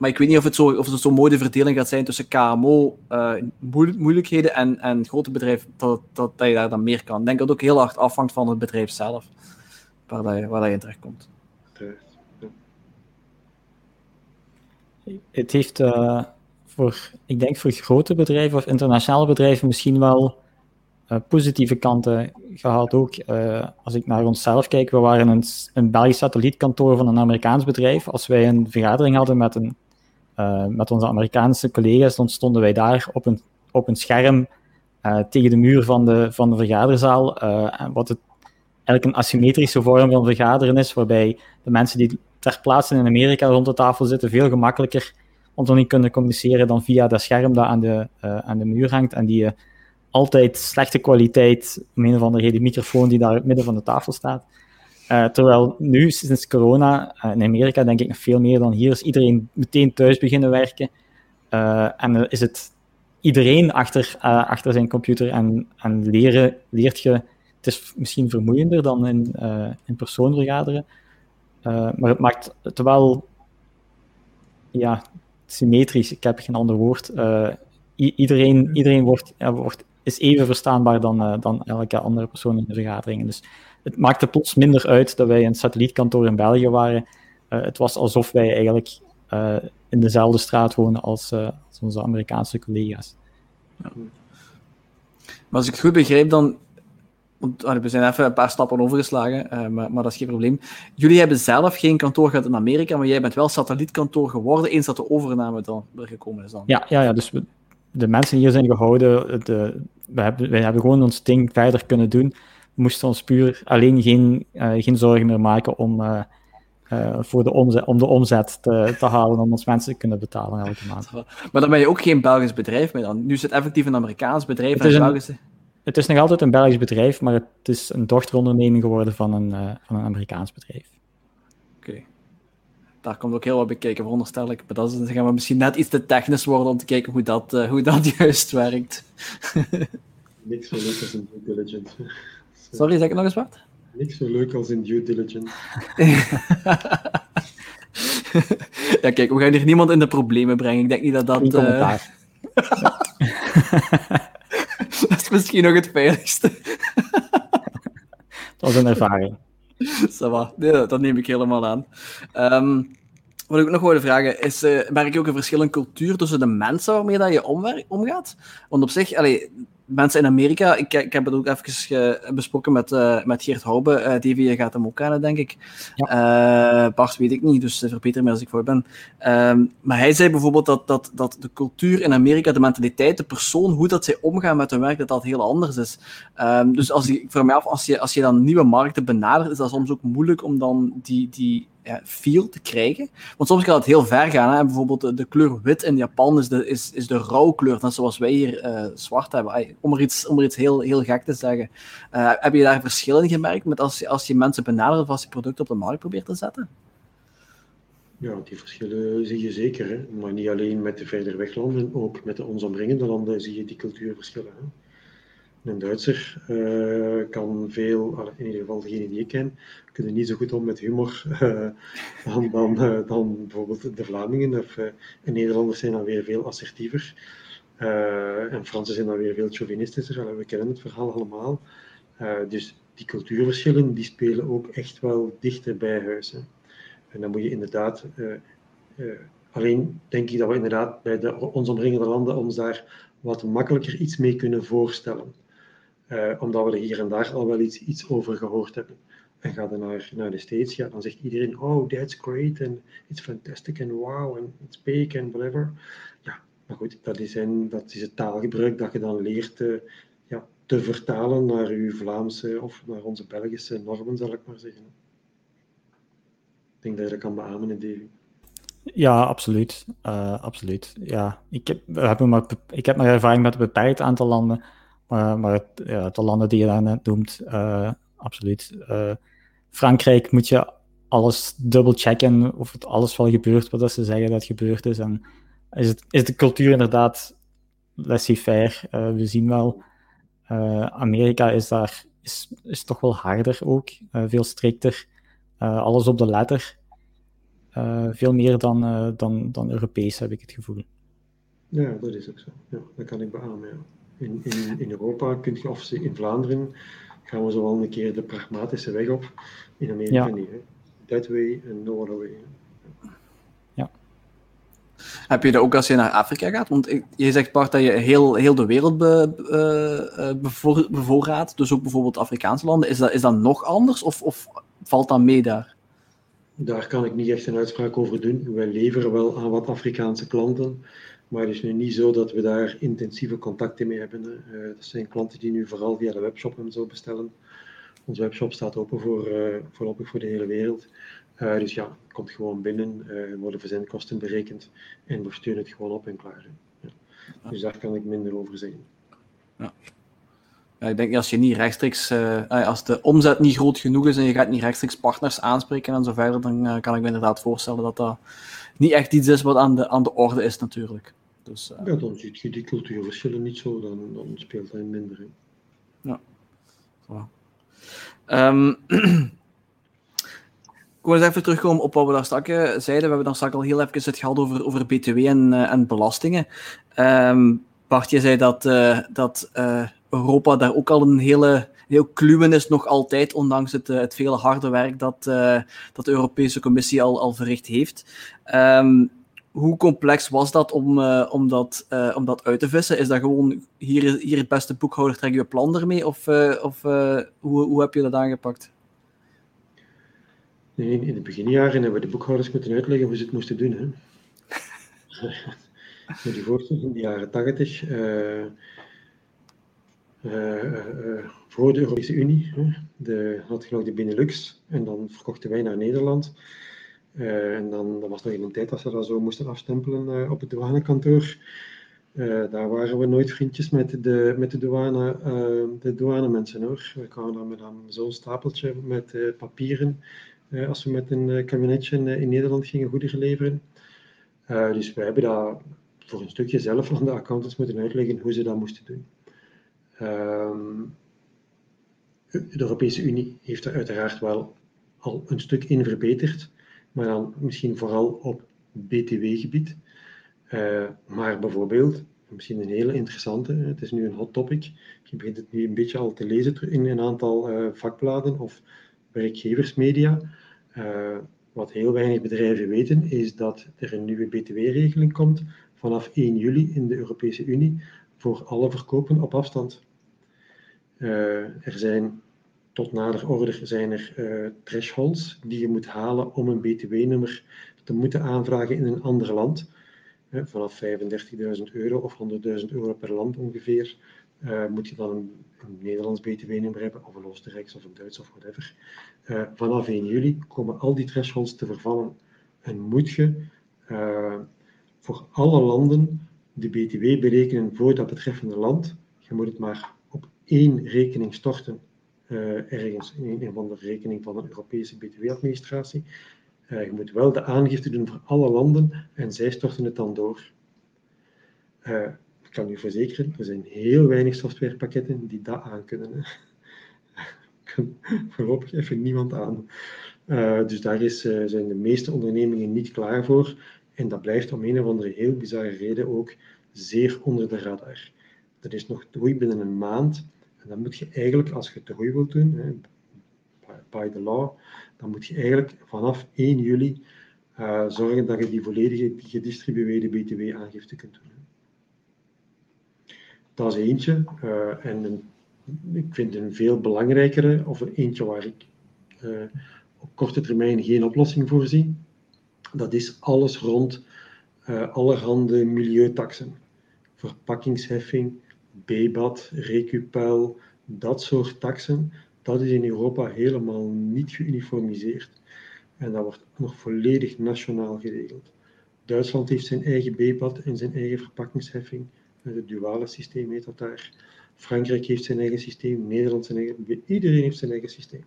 maar ik weet niet of het, zo, of het zo'n mooie verdeling gaat zijn tussen KMO, uh, eh, moeilijkheden en, en grote bedrijven, dat, dat, dat je daar dan meer kan. Ik denk dat het ook heel hard afhangt van het bedrijf zelf, waar, dat je, waar dat je in terecht komt. Het heeft uh, voor, ik denk voor grote bedrijven of internationale bedrijven misschien wel uh, positieve kanten gehad ook. Als ik naar onszelf kijk, we waren een, een Belgisch satellietkantoor van een Amerikaans bedrijf. Als wij een vergadering hadden met een uh, met onze Amerikaanse collega's, dan stonden wij daar op een, op een scherm uh, tegen de muur van de, van de vergaderzaal, uh, wat het eigenlijk een asymmetrische vorm van vergaderen is, waarbij de mensen die ter plaatse in Amerika rond de tafel zitten veel gemakkelijker niet kunnen communiceren dan via dat scherm dat aan de, aan de muur hangt en die altijd slechte kwaliteit, om een of andere reden, microfoon die daar in het midden van de tafel staat. Terwijl nu, sinds corona, in Amerika denk ik nog veel meer dan hier, is iedereen meteen thuis beginnen werken. en is het iedereen achter, achter zijn computer en, en leren, leert je. Het is misschien vermoeiender dan in, in persoon vergaderen, maar het maakt het wel ja, symmetrisch. Ik heb geen ander woord. iedereen iedereen wordt, wordt, is even verstaanbaar dan, dan elke andere persoon in de vergaderingen. Dus het maakte plots minder uit dat wij een satellietkantoor in België waren. het was alsof wij eigenlijk in dezelfde straat wonen als, uh, als onze Amerikaanse collega's. Ja. Maar als ik het goed begrijp, dan. Want, we zijn even een paar stappen overgeslagen, maar, maar, dat is geen probleem. Jullie hebben zelf geen kantoor gehad in Amerika, maar jij bent wel satellietkantoor geworden eens dat de overname dan er gekomen is. Dan. Ja, ja, ja dus we, de mensen hier zijn gehouden. De, we, hebben, wij hebben gewoon ons ding verder kunnen doen. We moesten ons puur alleen geen, uh, geen zorgen meer maken om uh, voor de omzet, om de omzet te, te, halen om ons mensen te kunnen betalen elke maand. Maar dan ben je ook geen Belgisch bedrijf meer dan? Nu is het effectief een Amerikaans bedrijf. Het is, een, Belgische... het is nog altijd een Belgisch bedrijf, maar het is een dochteronderneming geworden van een, uh, van een Amerikaans bedrijf. Oké. Okay. Daar komt ook heel wat bekijken, veronderstel ik. Maar dat is, dan gaan we misschien net iets te technisch worden om te kijken hoe dat, uh, hoe dat juist werkt. Niks leuk als een due diligence. Sorry, zeg ik nog eens wat? Niks zo leuk als in due diligence. ja, kijk, we gaan hier niemand in de problemen brengen. Ik denk niet dat dat... Uh... dat is misschien nog het veiligste. dat was een ervaring. Ça nee, dat neem ik helemaal aan. Um, wat ik nog wilde vragen is, uh, merk je ook een verschil in cultuur tussen de mensen waarmee dat je omgaat? Want op zich, allee, mensen in Amerika, ik, ik heb het ook even besproken met, uh, met Geert Hoube, uh, eh, gaat hem ook kennen, denk ik. Ja. Uh, Bart weet ik niet, dus verbeter me als ik voor ben. Ehm, maar hij zei bijvoorbeeld dat, dat, dat de cultuur in Amerika, de mentaliteit, de persoon, hoe dat zij omgaan met hun werk, dat dat heel anders is. Um, dus als ik vraag me af, als je, als je dan nieuwe markten benadert, is dat soms ook moeilijk om dan die, die ja, te krijgen. Want soms kan het heel ver gaan. Hè? Bijvoorbeeld de, kleur wit in Japan is de, is, is de rouwkleur, net zoals wij hier uh, zwart hebben. Om er iets, om er iets heel, heel gek te zeggen. Uh, heb je daar verschillen gemerkt met als, je, als je mensen benadert of als je producten op de markt probeert te zetten? Ja, die verschillen zie je zeker. Hè? Maar niet alleen met de verder weglanden, ook met de ons omringende landen zie je die cultuurverschillen. Hè? Een Duitser uh, kan veel, in ieder geval degene die ik ken, kunnen niet zo goed om met humor uh, dan, uh, dan, bijvoorbeeld de Vlamingen. Of, en Nederlanders zijn dan weer veel assertiever. en Fransen zijn dan weer veel chauvinistischer. We kennen het verhaal allemaal. dus die cultuurverschillen die spelen ook echt wel dichter bij huis. Hè. En dan moet je inderdaad. alleen denk ik dat we inderdaad bij de, ons omringende landen ons daar wat makkelijker iets mee kunnen voorstellen. Uh, omdat we er hier en daar al wel iets, iets over gehoord hebben. En ga dan naar, naar de States, ja, dan zegt iedereen, oh, that's great, and it's fantastic, and wow, and it's big, and whatever. Ja, maar goed, dat is, een, dat is het taalgebruik dat je dan leert uh, ja, te vertalen naar uw Vlaamse of naar onze Belgische normen, zal ik maar zeggen. Ik denk dat je dat kan beamen in die. Ja, absoluut. Uh, absoluut. Ja, ik heb, hebben maar, ik heb maar ervaring met een beperkt aantal landen. Maar, maar ja, de landen die je daar net noemt, uh, absoluut. Uh, Frankrijk moet je alles dubbel checken of het alles wel gebeurt wat ze zeggen dat gebeurd is. En is, het, is de cultuur inderdaad laissez-faire. Uh, we zien wel, Amerika is daar is, is toch wel harder ook, veel strikter. alles op de letter. veel meer dan, dan, dan Europees, heb ik het gevoel. Ja, dat is ook zo. Ja, dat kan ik beamen. Ja in, in, in Europa kun je, of in Vlaanderen, gaan we zo wel een keer de pragmatische weg op. In Amerika niet. Hè. That way and no other way. Ja. Heb je dat ook als je naar Afrika gaat? Want je zegt, Bart, dat je heel, heel de wereld be, uh, bevoor, bevoorraadt, dus ook bijvoorbeeld Afrikaanse landen. Is dat, is dat nog anders of, of valt dat mee daar? Daar kan ik niet echt een uitspraak over doen. Wij leveren wel aan wat Afrikaanse klanten. Maar het is nu niet zo dat we daar intensieve contacten mee hebben. Uh, dat zijn klanten die nu vooral via de webshop en zo bestellen. Onze webshop staat open voor, uh, voorlopig voor de hele wereld. dus ja, het komt gewoon binnen, worden verzendkosten berekend en we sturen het gewoon op en klaar. Ja. Dus daar kan ik minder over zeggen. Ja. Ja, ik denk als je niet rechtstreeks, als de omzet niet groot genoeg is en je gaat niet rechtstreeks partners aanspreken en zo verder, dan kan ik me inderdaad voorstellen dat dat niet echt iets is wat aan de, aan de orde is natuurlijk. Dus, uh... Ja, dan zie je die cultuurverschillen niet zo, dan, dan speelt dat minder. Hè. Ja. Zo. Um, ik wil eens even terugkomen op wat we daar straks zeiden. We hebben dan straks al heel even het gehad over, over BTW en, en belastingen. Um, Bart, je zei dat, uh, dat uh, Europa daar ook al een hele heel kluwen is, nog altijd, ondanks het, het vele harde werk dat, dat de Europese Commissie al, al verricht heeft. Um, hoe complex was dat om, om, dat, om dat uit te vissen? Is dat gewoon hier, hier het beste boekhouder, trek je plan ermee? Of, of hoe, hoe heb je dat aangepakt? Nee, in de beginjaren hebben we de boekhouders moeten uitleggen hoe ze het moesten doen. Hè. Moet je voorstellen, in de jaren 80, uh, uh, uh, voor de Europese Unie, de, had je nog de Benelux, en dan verkochten wij naar Nederland. En dan dat was nog in een tijd dat ze dat zo moesten afstempelen op het douanekantoor. daar waren we nooit vriendjes met de, met de, douane, de douanemensen hoor. We kwamen dan met zo'n stapeltje met papieren als we met een kabinetje in Nederland gingen goederen leveren. dus wij hebben dat voor een stukje zelf aan de accountants moeten uitleggen hoe ze dat moesten doen. Um, de Europese Unie heeft er uiteraard wel al een stuk in verbeterd, maar dan misschien vooral op BTW-gebied. Uh, maar bijvoorbeeld, misschien een hele interessante, het is nu een hot topic, je begint het nu een beetje al te lezen in een aantal uh, vakbladen of werkgeversmedia. Uh, wat heel weinig bedrijven weten, is dat er een nieuwe BTW-regeling komt vanaf 1 juli in de Europese Unie voor alle verkopen op afstand. Er zijn tot nader order zijn er uh, thresholds die je moet halen om een btw-nummer te moeten aanvragen in een ander land. Uh, vanaf 35.000 euro of 100.000 euro per land ongeveer moet je dan een, een Nederlands btw-nummer hebben, of een Oostenrijks of een Duits of whatever. vanaf 1 juli komen al die thresholds te vervallen en moet je voor alle landen de BTW berekenen voor dat betreffende land. Je moet het maar op één rekening storten, uh, ergens in een van de rekening van de Europese BTW-administratie. Uh, je moet wel de aangifte doen voor alle landen en zij storten het dan door. Uh, ik kan u verzekeren, er zijn heel weinig softwarepakketten die dat aankunnen. kan voorlopig even niemand aan. dus daar is, zijn de meeste ondernemingen niet klaar voor. En dat blijft om een of andere heel bizarre reden ook zeer onder de radar. Dat is nog groei binnen een maand. En dan moet je eigenlijk, als je groei wilt doen, by the law, dan moet je eigenlijk vanaf 1 juli uh, zorgen dat je die volledige gedistribueerde BTW-aangifte kunt doen. Dat is eentje. Uh, en ik vind een veel belangrijkere, of een eentje waar ik uh, op korte termijn geen oplossing voor zie, dat is alles rond allerhande milieutaxen. Verpakkingsheffing, BBAT, Recupel, dat soort taxen, dat is in Europa helemaal niet geuniformiseerd. En dat wordt nog volledig nationaal geregeld. Duitsland heeft zijn eigen BBAT en zijn eigen verpakkingsheffing. Het duale systeem heet dat daar. Frankrijk heeft zijn eigen systeem, Nederland zijn eigen... Iedereen heeft zijn eigen systeem.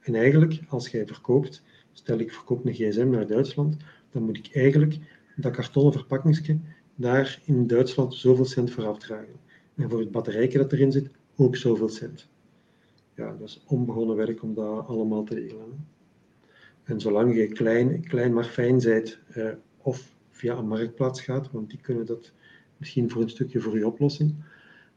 En eigenlijk, als jij verkoopt, stel ik verkoop een gsm naar Duitsland, dan moet ik eigenlijk dat kartonnen verpakkingsje daar in Duitsland zoveel cent voor afdragen. En voor het batterijtje dat erin zit, ook zoveel cent. Ja, dat is onbegonnen werk om dat allemaal te regelen. En zolang je klein, klein maar fijn bent, eh, of via een marktplaats gaat, want die kunnen dat misschien voor een stukje voor je oplossen,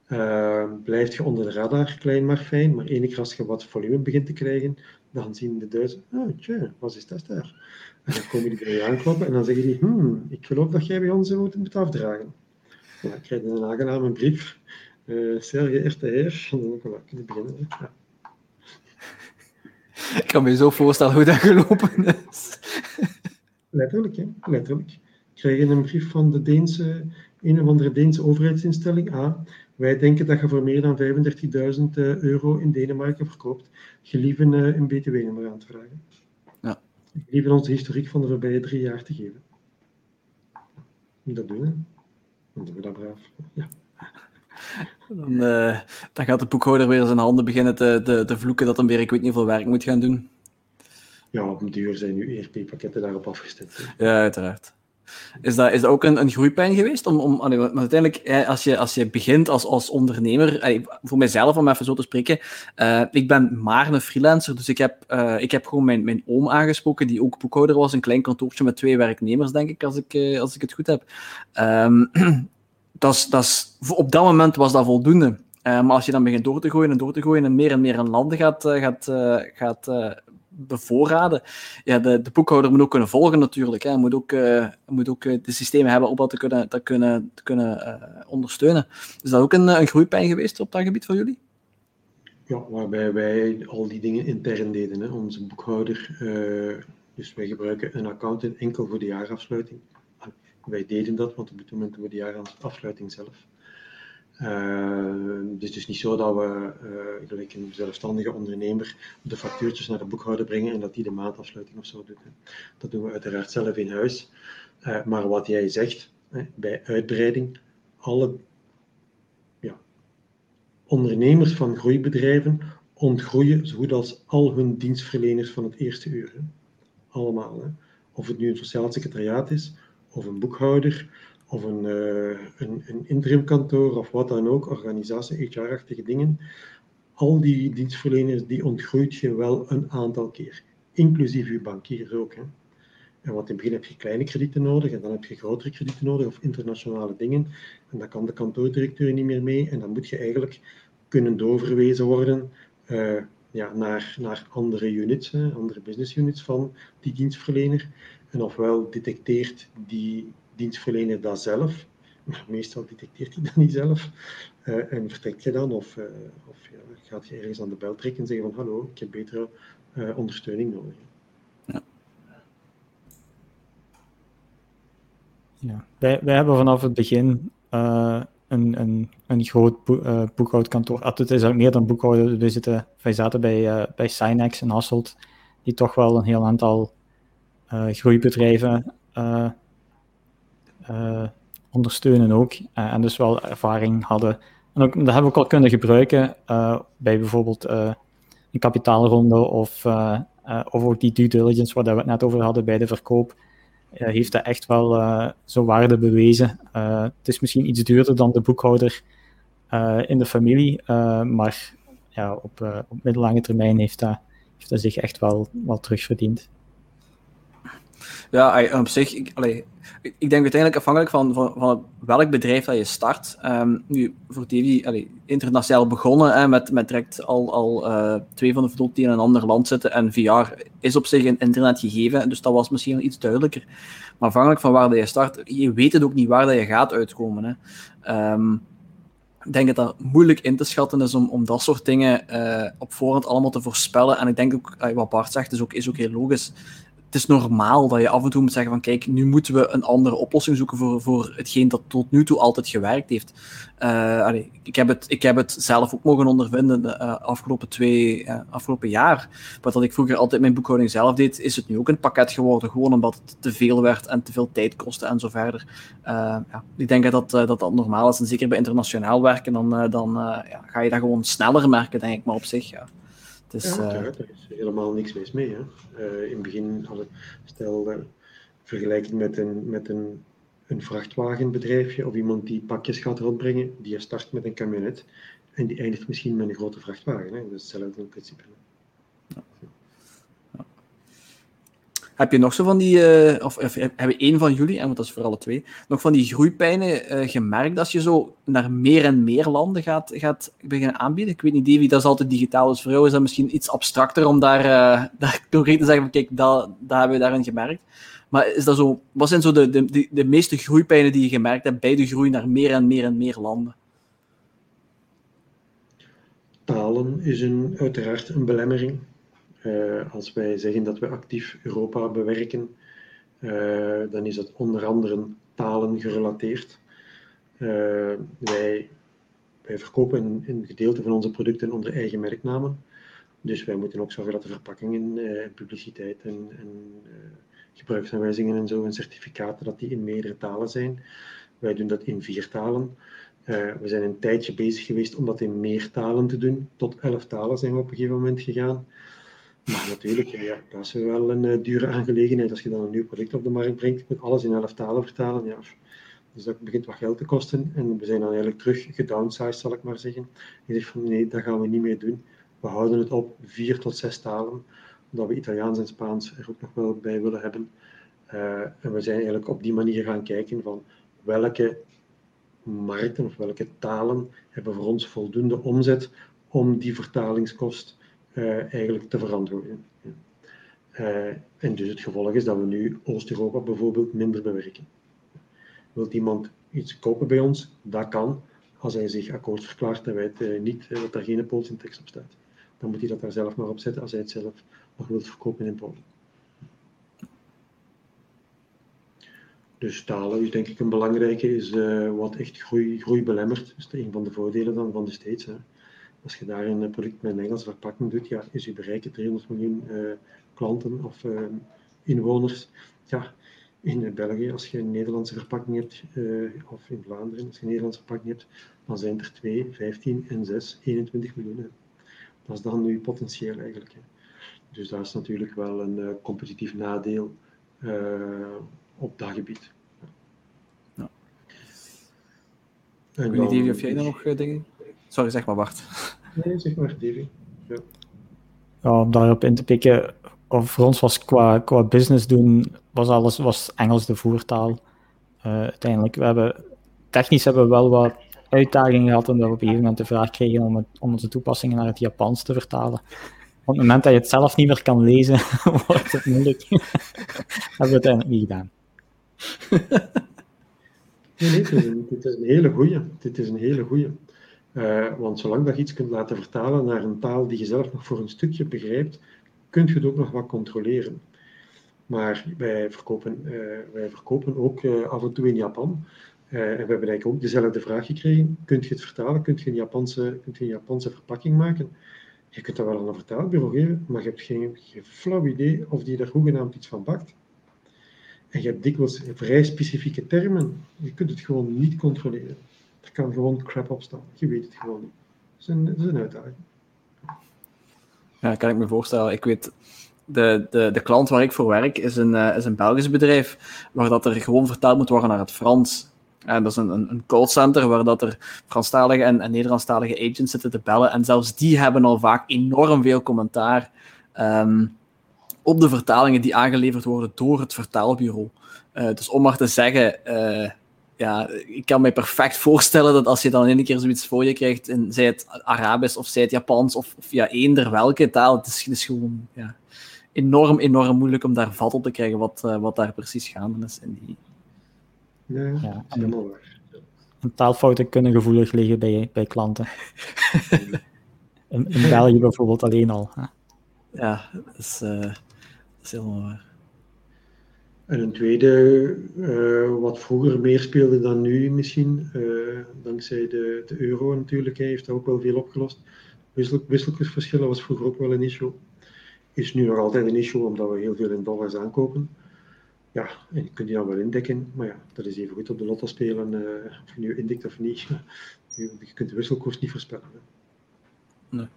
uh, blijft je onder de radar klein maar fijn, maar enige als je wat volume begint te krijgen, dan zien de Duitsers, oh tja, wat is dat daar? En dan komen die bij je aankloppen en dan zeggen die, hmm, ik geloof dat jij bij ons moet, moet afdragen. Ja, ik krijg een aangename brief, uh, zeer geëerde heer, en dan voilà, kunnen beginnen. Ja. Ik kan me zo voorstellen hoe dat gelopen is. Letterlijk, hè? letterlijk. Ik krijg een brief van de Deense, een of andere Deense overheidsinstelling. Ah, wij denken dat je voor meer dan 35.000 euro in Denemarken verkoopt. Gelieve een, een btw-nummer aan te vragen. Ja. Liever ons de historiek van de voorbije drie jaar te geven. Moet dat doen, hè? Dan doen we dat braaf. Ja. Dan, uh, dan, gaat de boekhouder weer zijn handen beginnen te, te, te, vloeken dat hij weer ik weet niet hoeveel werk moet gaan doen. Ja, op een duur zijn nu ERP-pakketten daarop afgestemd. Ja, uiteraard. Is dat, is dat ook een, groeipijn geweest? Om, om, uiteindelijk, als je, als je begint als, als ondernemer, voor mijzelf om even zo te spreken, uh, ik ben maar een freelancer, dus ik heb, uh, ik heb gewoon mijn, mijn oom aangesproken, die ook boekhouder was, een klein kantoortje met twee werknemers, denk ik, als ik, uh, als ik het goed heb. Um, dat op dat moment was dat voldoende. maar als je dan begint door te gooien en door te gooien en meer en meer in landen gaat, gaat, gaat bevoorraden. Ja, de, de boekhouder moet ook kunnen volgen natuurlijk. Hij moet ook, uh, moet ook eh, de systemen hebben om dat te kunnen, te kunnen, te kunnen uh, ondersteunen. Is dat ook een, een groeipijn geweest op dat gebied voor jullie? Ja, waarbij wij al die dingen intern deden. Hè. Onze boekhouder, dus wij gebruiken een accountant enkel voor de jaarafsluiting. Wij deden dat, want op dit moment doen we de jaarafsluiting zelf. Uh, het is dus niet zo dat we, uh, gelijk een zelfstandige ondernemer, de factuurtjes naar de boekhouder brengen en dat die de maandafsluiting of zo doet. Dat doen we uiteraard zelf in huis. Uh, maar wat jij zegt, bij uitbreiding, alle ja, ondernemers van groeibedrijven ontgroeien zo goed als al hun dienstverleners van het eerste uur. Hè. Allemaal. Hè. Of het nu een sociaal secretariaat is, of een boekhouder, of een, uh, een, een interimkantoor of wat dan ook, organisatie, HR-achtige dingen. Al die dienstverleners, die ontgroeit je wel een aantal keer. Inclusief je bankiers ook. Hè. En want in het begin heb je kleine kredieten nodig en dan heb je grotere kredieten nodig of internationale dingen. En dan kan de kantoordirecteur niet meer mee en dan moet je eigenlijk kunnen doorverwezen worden uh, ja, naar, naar andere units, andere business units van die dienstverlener. En ofwel detecteert die dienstverlener dat zelf, maar meestal detecteert hij dat niet zelf. Uh, en vertrekt je dan of, uh, of ja, gaat je ergens aan de bel trekken en zeggen van hallo, ik heb betere uh, ondersteuning nodig. Ja. Wij, wij hebben vanaf het begin een, een, een groot boek, boekhoudkantoor. Het is eigenlijk meer dan boekhouden. We zitten, wij zaten bij, bij Synex en Hasselt, die toch wel een heel aantal groeibedrijven uh, ondersteunen ook. Uh, en dus wel ervaring hadden. En ook, dat hebben we ook al kunnen gebruiken uh, bij bijvoorbeeld een kapitaalronde of, of ook die due diligence waar we het net over hadden bij de verkoop. heeft dat echt wel zo waarde bewezen. het is misschien iets duurder dan de boekhouder in de familie, maar ja, op, op middellange termijn heeft dat, heeft dat zich echt wel, wel terugverdiend. Ja, op zich, ik, ik denk uiteindelijk afhankelijk van, van, van welk bedrijf dat je start. Um, nu, voor Davy, allee, internationaal begonnen hè, met, met direct al, al uh, twee van de vloot die in een ander land zitten. En VR is op zich een internet gegeven, dus dat was misschien iets duidelijker. Maar afhankelijk van waar dat je start, je weet het ook niet waar dat je gaat uitkomen. Hè. Um, ik denk dat dat moeilijk in te schatten is om, om dat soort dingen uh, op voorhand allemaal te voorspellen. En ik denk ook, wat Bart zegt, is ook, is ook heel logisch het is normaal dat je af en toe moet zeggen van kijk, nu moeten we een andere oplossing zoeken voor, voor hetgeen dat tot nu toe altijd gewerkt heeft. Allee, ik, heb het, ik heb het zelf ook mogen ondervinden de uh, afgelopen twee, uh, afgelopen jaar. Wat dat ik vroeger altijd mijn boekhouding zelf deed, is het nu ook een pakket geworden, gewoon omdat het te veel werd en te veel tijd kostte en zo verder. ja, ik denk dat, dat dat normaal is en zeker bij internationaal werken, dan, dan ja, ga je dat gewoon sneller merken, denk ik, maar op zich, ja. Dus, ja, er is helemaal niks mis mee. Hè. Uh, in het begin, stel uh, vergelijking met een, met een, een vrachtwagenbedrijfje of iemand die pakjes gaat rondbrengen, die start met een camionet en die eindigt misschien met een grote vrachtwagen. Hè. Dat is hetzelfde in principe. Ja. Heb je nog zo van die, uh, of, of hebben één van jullie, en want dat is voor alle twee, nog van die groeipijnen uh, gemerkt als je zo naar meer en meer landen gaat, gaat beginnen aanbieden? Ik weet niet, Davy, dat is altijd digitaal, dus voor jou is dat misschien iets abstracter om daar, daar concreet te zeggen van kijk, dat, dat hebben we daarin gemerkt. Maar is dat zo, wat zijn zo de, de, de, de meeste groeipijnen die je gemerkt hebt bij de groei naar meer en meer en meer landen? Talen is een, uiteraard een belemmering. Uh, als wij zeggen dat we actief Europa bewerken, uh, dan is het onder andere talen gerelateerd. Uh, wij, wij verkopen een, een, gedeelte van onze producten onder eigen merknamen. Dus wij moeten ook zorgen dat de verpakkingen, publiciteit en, en gebruiksaanwijzingen en zo en certificaten, dat die in meerdere talen zijn. Wij doen dat in vier talen. We zijn een tijdje bezig geweest om dat in meer talen te doen. Tot elf talen zijn we op een gegeven moment gegaan. Maar natuurlijk, ja, dat is wel een uh, dure aangelegenheid. Als je dan een nieuw product op de markt brengt, met alles in elf talen vertalen. Ja. Dus dat begint wat geld te kosten. En we zijn dan eigenlijk terug gedownsized, zal ik maar zeggen. Ik zeg van nee, dat gaan we niet meer doen. We houden het op vier tot zes talen, omdat we Italiaans en Spaans er ook nog wel bij willen hebben. Uh, en we zijn eigenlijk op die manier gaan kijken van welke markten of welke talen hebben voor ons voldoende omzet om die vertalingskost uh, eigenlijk te verantwoorden. Uh, en dus het gevolg is dat we nu Oost-Europa bijvoorbeeld minder bewerken. Wilt iemand iets kopen bij ons? Dat kan, als hij zich akkoord verklaart dat, wij het, niet, dat daar geen Poolse tekst op staat. Dan moet hij dat daar zelf maar op zetten als hij het zelf nog wilt verkopen in Polen. Dus talen is denk ik een belangrijke, is wat echt groei, groei belemmert. Dat is een van de voordelen dan van de. Hè. Als je daar een product met een Engelse verpakking doet, ja, is je bereiken 300 miljoen uh, klanten of uh, inwoners. Ja, in België, als je een Nederlandse verpakking hebt, of in Vlaanderen, als je een Nederlandse verpakking hebt, dan zijn er 2, 15 en 6, 21 miljoen. Hè. Dat is dan nu potentieel eigenlijk. Hè. Dus dat is natuurlijk wel een competitief nadeel op dat gebied. Ja. En ik weet niet, of jij daar nog uh, dingen... Sorry, zeg maar, Bart. Nee, zeg maar, Davy. Ja. ja, om daarop in te pikken, of voor ons was qua, qua business doen, was alles was Engels de voertaal. Uh, uiteindelijk, we hebben, technisch hebben we wel wat uitdagingen gehad, omdat we op een gegeven moment de vraag kregen om, het, om onze toepassingen naar het Japans te vertalen. Op het moment dat je het zelf niet meer kan lezen, wordt het moeilijk. dat hebben we uiteindelijk niet gedaan. nee, nee, dit is, een, dit is een hele goeie. Dit is een hele goeie. Uh, want zolang dat je iets kunt laten vertalen naar een taal die je zelf nog voor een stukje begrijpt, kun je het ook nog wat controleren. Maar wij verkopen, uh, wij verkopen ook uh, af en toe in Japan. en we hebben eigenlijk ook dezelfde vraag gekregen. Kunt je het vertalen? Kunt je een Japanse, kunt je een Japanse verpakking maken? Je kunt dat wel aan een vertaalbureau geven, maar je hebt geen, geen flauw idee of die daar hoegenaamd iets van bakt. En je hebt dikwijls vrij specifieke termen. Je kunt het gewoon niet controleren. Er kan gewoon crap op staan. Je weet het gewoon niet. Dat is een, uitdaging. Ja, kan ik me voorstellen. Ik weet, de, de, de klant waar ik voor werk is een, uh, is een Belgisch bedrijf, waar dat er gewoon vertaald moet worden naar het Frans. En dat is een, een, een callcenter waar dat er Franstalige en, Nederlandstalige agents zitten te bellen. En zelfs die hebben al vaak enorm veel commentaar. Um, op de vertalingen die aangeleverd worden door het vertaalbureau. Uh, dus om maar te zeggen, uh, ja, ik kan me perfect voorstellen dat als je dan in een keer zoiets voor je krijgt, en zij het Arabisch of zij het Japans of, of ja, eender welke taal, het is, het is gewoon ja, enorm, enorm moeilijk om daar vat op te krijgen wat, uh, wat daar precies gaande is. In die... Ja, ja helemaal waar. Taalfouten kunnen gevoelig liggen bij, bij klanten. in, in België bijvoorbeeld alleen al. Hè? Ja, dat is, uh, dat is helemaal waar. En een tweede, uh, wat vroeger meer speelde dan nu misschien, uh, dankzij de, de euro natuurlijk, heeft dat ook wel veel opgelost. Wissel, wisselkursverschillen was vroeger ook wel een issue. Is nu nog altijd een issue, omdat we heel veel in dollars aankopen. Ja, en je kunt die dan wel indekken, maar ja, dat is even goed op de lotto spelen, uh, of je nu indekt of niet. Je kunt de wisselkoers niet voorspellen. Nee.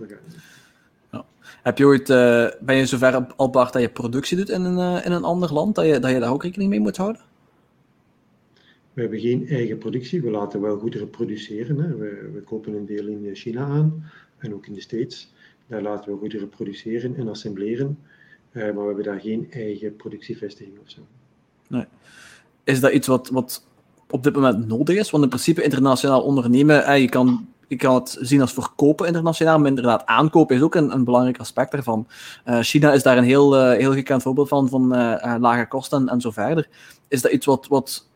Ja. Heb je ooit, uh, ben je zover al Bart dat je productie doet in een, uh, in een ander land, dat je, dat je daar ook rekening mee moet houden? We hebben geen eigen productie, we laten wel goederen produceren. Hè. We, we, kopen een deel in China aan en ook in de States. Daar laten we goederen produceren en assembleren, uh, maar we hebben daar geen eigen productievestiging of zo. Nee. Is dat iets wat, wat op dit moment nodig is? Want in principe internationaal ondernemen, je kan ik kan het zien als verkopen internationaal, maar inderdaad aankopen is ook een, een belangrijk aspect daarvan. Uh, China is daar een heel, uh, heel gekend voorbeeld van, van uh, lage kosten en, zo verder. Is dat iets wat, wat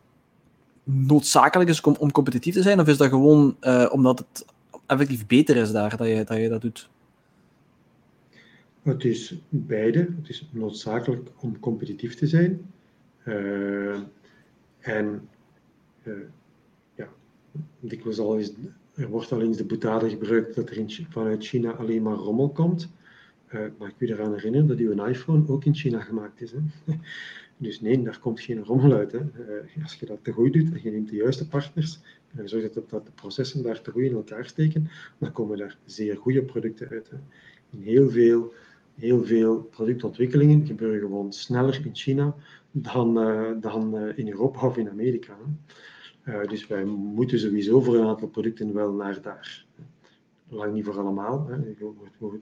noodzakelijk is om, om competitief te zijn, of is dat gewoon omdat het effectief beter is daar dat je dat, je dat doet? Het is beide. Het is noodzakelijk om competitief te zijn. en ja, dikwijls al is er wordt al eens de boetade gebruikt dat er vanuit China alleen maar rommel komt. Uh, maar ik wil eraan herinneren dat uw iPhone ook in China gemaakt is. Hè? Dus nee, daar komt geen rommel uit. Hè. Uh, als je dat te goed doet en je neemt de juiste partners en je zorgt dat, de processen daar te goed in elkaar steken, dan komen daar zeer goede producten uit. Hè. Heel veel, heel veel productontwikkelingen gebeuren gewoon sneller in China dan, uh, dan in Europa of in Amerika. Dus wij moeten sowieso voor een aantal producten wel naar daar lang niet voor allemaal, hè. ik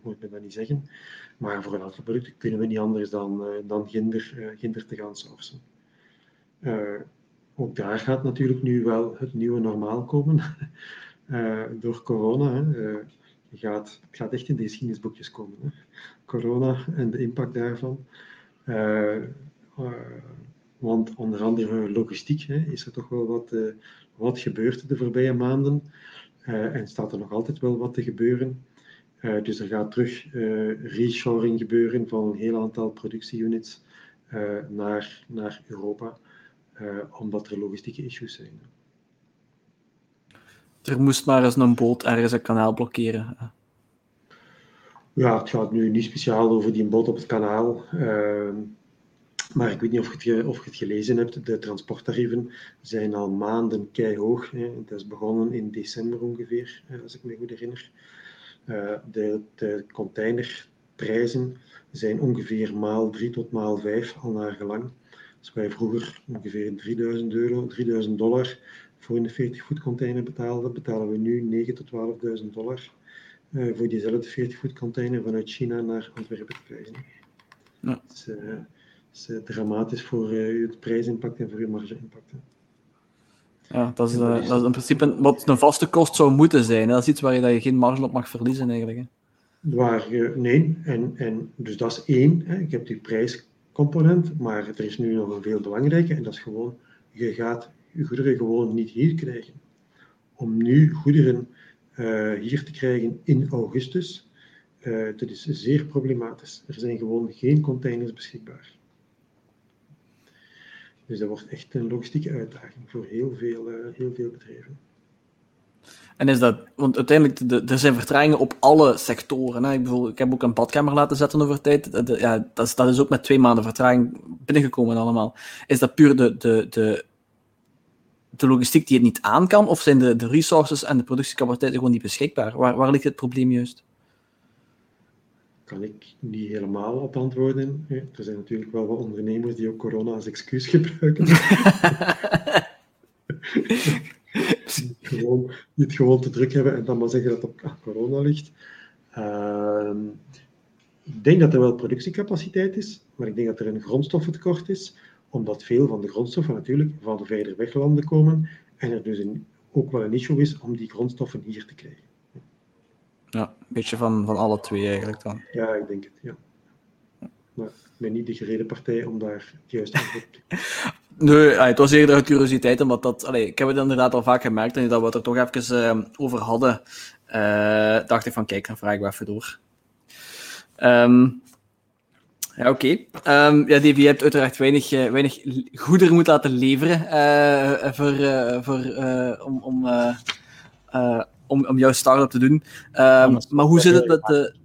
moet, me dat niet zeggen. Maar voor een aantal producten kunnen we niet anders dan, uh, dan ginder, uh, ginder te gaan sourcen. Ook daar gaat natuurlijk nu wel het nieuwe normaal komen door corona. Hè. gaat, het gaat echt in de geschiedenisboekjes komen. Hè. Corona en de impact daarvan. Want onder andere logistiek hè, is er toch wel wat, wat gebeurd de voorbije maanden. Uh, en staat er nog altijd wel wat te gebeuren. Uh, dus er gaat terug uh, reshoring gebeuren van een heel aantal productieunits naar, naar Europa, omdat er logistieke issues zijn. Er moest maar eens een boot ergens een kanaal blokkeren. Ja, het gaat nu niet speciaal over die boot op het kanaal. Maar ik weet niet of je, het, of je het gelezen hebt. De transporttarieven zijn al maanden keihoog. Hè. Het is begonnen in december ongeveer, als ik me goed herinner. Uh, de, de containerprijzen zijn ongeveer maal 3 tot maal 5 al naar gelang. Als wij vroeger ongeveer 3000 euro, 3000 dollar voor een 40 voet container betaalden, betalen we nu 9 tot 12.000 dollar uh, voor diezelfde 40 voet container vanuit China naar Antwerpen te krijgen. Ja. Dus, uh, is uh, dramatisch voor uh, het prijsimpact en voor je marge-impact. Ja, dat is, uh, dat is in principe wat een vaste kost zou moeten zijn. Hè? Dat is iets waar je, dat je geen marge op mag verliezen eigenlijk. Hè? Waar je, nee, en, en dus dat is één. Hè. Ik heb die prijscomponent, maar er is nu nog een veel belangrijker en dat is gewoon, je gaat je goederen gewoon niet hier krijgen. Om nu goederen uh, hier te krijgen in augustus, uh, dat is zeer problematisch. Er zijn gewoon geen containers beschikbaar. Dus dat wordt echt een logistieke uitdaging voor heel veel, uh, heel veel bedrijven. En is dat, want uiteindelijk, de, er zijn vertragingen op alle sectoren. Hè? Ik, bedoel, ik heb ook een badkamer laten zetten over tijd. Ja, dat, is, dat is ook met twee maanden vertraging binnengekomen allemaal. Is dat puur de, de, de, de logistiek die het niet aan kan, of zijn de, de resources en de productiecapaciteiten gewoon niet beschikbaar? Waar, waar ligt het probleem juist? Kan ik niet helemaal op antwoorden. Er zijn natuurlijk wel wat ondernemers die ook corona als excuus gebruiken. die, gewoon, die het gewoon te druk hebben en dan maar zeggen dat het op corona ligt. Uh, ik denk dat er wel productiecapaciteit is, maar ik denk dat er een grondstoffentekort is, omdat veel van de grondstoffen natuurlijk van de verder weglanden komen en er dus een, ook wel een issue is om die grondstoffen hier te krijgen. Ja, een beetje van, van alle twee eigenlijk dan. Ja, ik denk het, ja. Maar ik ben niet de gereden partij om daar het juiste antwoord te Nee, het was eerder een curiositeit, omdat dat... Allee, ik heb het inderdaad al vaak gemerkt, en dat we het er toch even uh, over hadden, uh, dacht ik van, kijk, dan vraag ik wel even door. Um, ja, oké. Okay. Um, ja, Davy, je hebt uiteraard weinig, uh, weinig goederen moeten laten leveren voor, voor, om, om om, om jouw start-up te doen. Um, maar hoe zit het met de...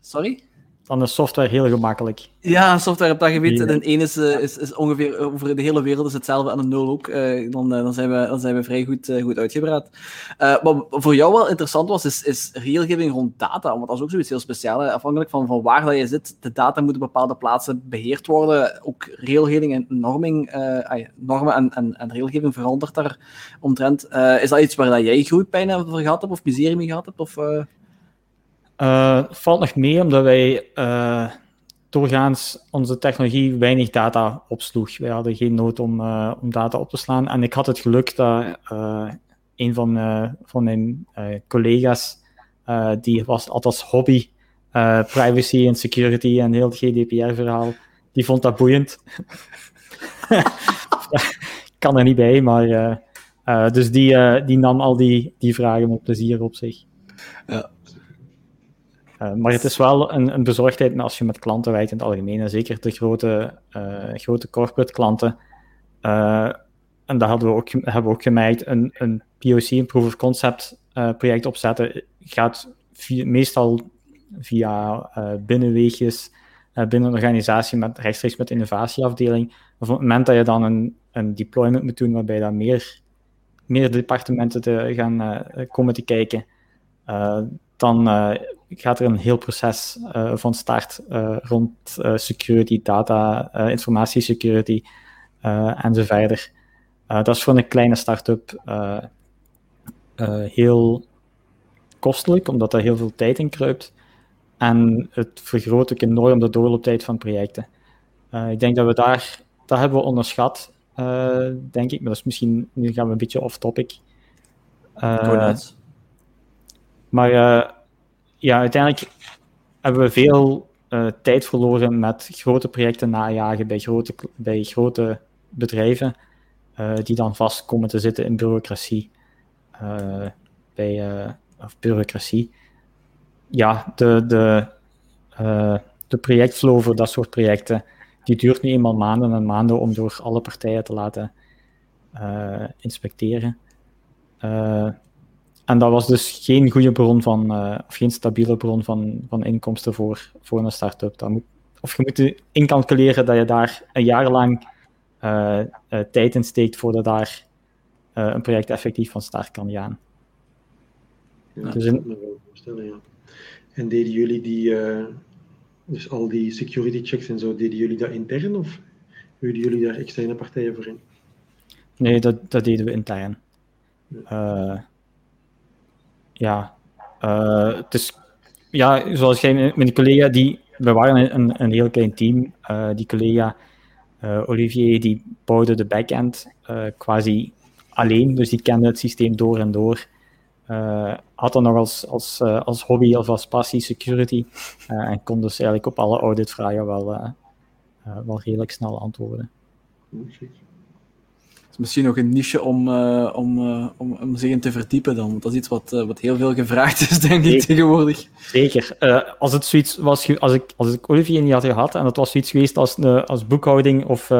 Sorry? Dan is software heel gemakkelijk. Ja, software op dat gebied. De een is, uh, is, is ongeveer over de hele wereld is hetzelfde en een nul ook. Uh, dan, uh, dan, zijn we, dan zijn we vrij goed, goed uitgebraad. wat voor jou wel interessant was, is, is regelgeving rond data. Want dat is ook zoiets heel speciaals. Afhankelijk van, van waar dat je zit, de data moeten op bepaalde plaatsen beheerd worden. Ook regelgeving en norming, normen en, en, en regelgeving verandert daar omtrent. is dat iets waar dat jij groeipijn voor gehad hebt of miserie mee gehad hebt? Of, uh, valt nog mee omdat wij uh, doorgaans onze technologie weinig data opsloeg. Wij hadden geen nood om, uh, om data op te slaan. En ik had het geluk dat een van, van mijn collega's, die was altijd hobby privacy en security en heel het GDPR-verhaal, die vond dat boeiend. kan er niet bij, maar dus die, die nam al die, die vragen met plezier op zich. Ja. Uh, maar het is wel een, een, bezorgdheid als je met klanten werkt in het algemeen, en zeker de grote, uh, grote corporate klanten. Uh, en dat hadden we ook, hebben we ook gemerkt, een, een POC, een proof of concept project opzetten, gaat meestal via binnenweegjes binnen een organisatie met rechtstreeks met de innovatieafdeling. Op het moment dat je dan een, een deployment moet doen waarbij dan meer, meer departementen te gaan komen te kijken, dan gaat er een heel proces van start rond security, data, informatiesecurity en zo verder. dat is voor een kleine start-up heel kostelijk, omdat er heel veel tijd in kruipt. En het vergroot ook enorm de doorlooptijd van projecten. Ik denk dat we daar, dat hebben we onderschat, denk ik. Maar dat is misschien, nu gaan we een beetje off-topic. Maar ja, uiteindelijk hebben we veel tijd verloren met grote projecten najagen bij grote, bij grote bedrijven, die dan vast komen te zitten in bureaucratie. bij of bureaucratie. Ja, de, de, de projectflow voor dat soort projecten, die duurt nu eenmaal maanden en maanden om door alle partijen te laten inspecteren. En dat was dus geen goede bron van, of geen stabiele bron van, van inkomsten voor, voor een start-up. of je moet incalculeren dat je daar een jaar lang tijd in steekt voordat daar een project effectief van start kan gaan. Ja, dus dat me wel voorstellen, ja. En deden jullie die, dus al die security checks en zo, deden jullie dat intern of huurden jullie daar externe partijen voor in? Nee, dat, dat deden we intern. Ja, ja. Uh, het is, ja, zoals jij, mijn collega, die, we waren een, een heel klein team. die collega, Olivier, die bouwde de backend quasi alleen, dus die kende het systeem door en door. Had dan nog als, als, als hobby of als passie security en kon dus eigenlijk op alle auditvragen wel, wel redelijk snel antwoorden. Het is misschien nog een niche om, om, om, om zich in te verdiepen dan, want dat is iets wat, wat heel veel gevraagd is, denk ik, tegenwoordig. Zeker. als het zoiets was, als ik, als ik Olivier niet had gehad en het was zoiets geweest als, als boekhouding of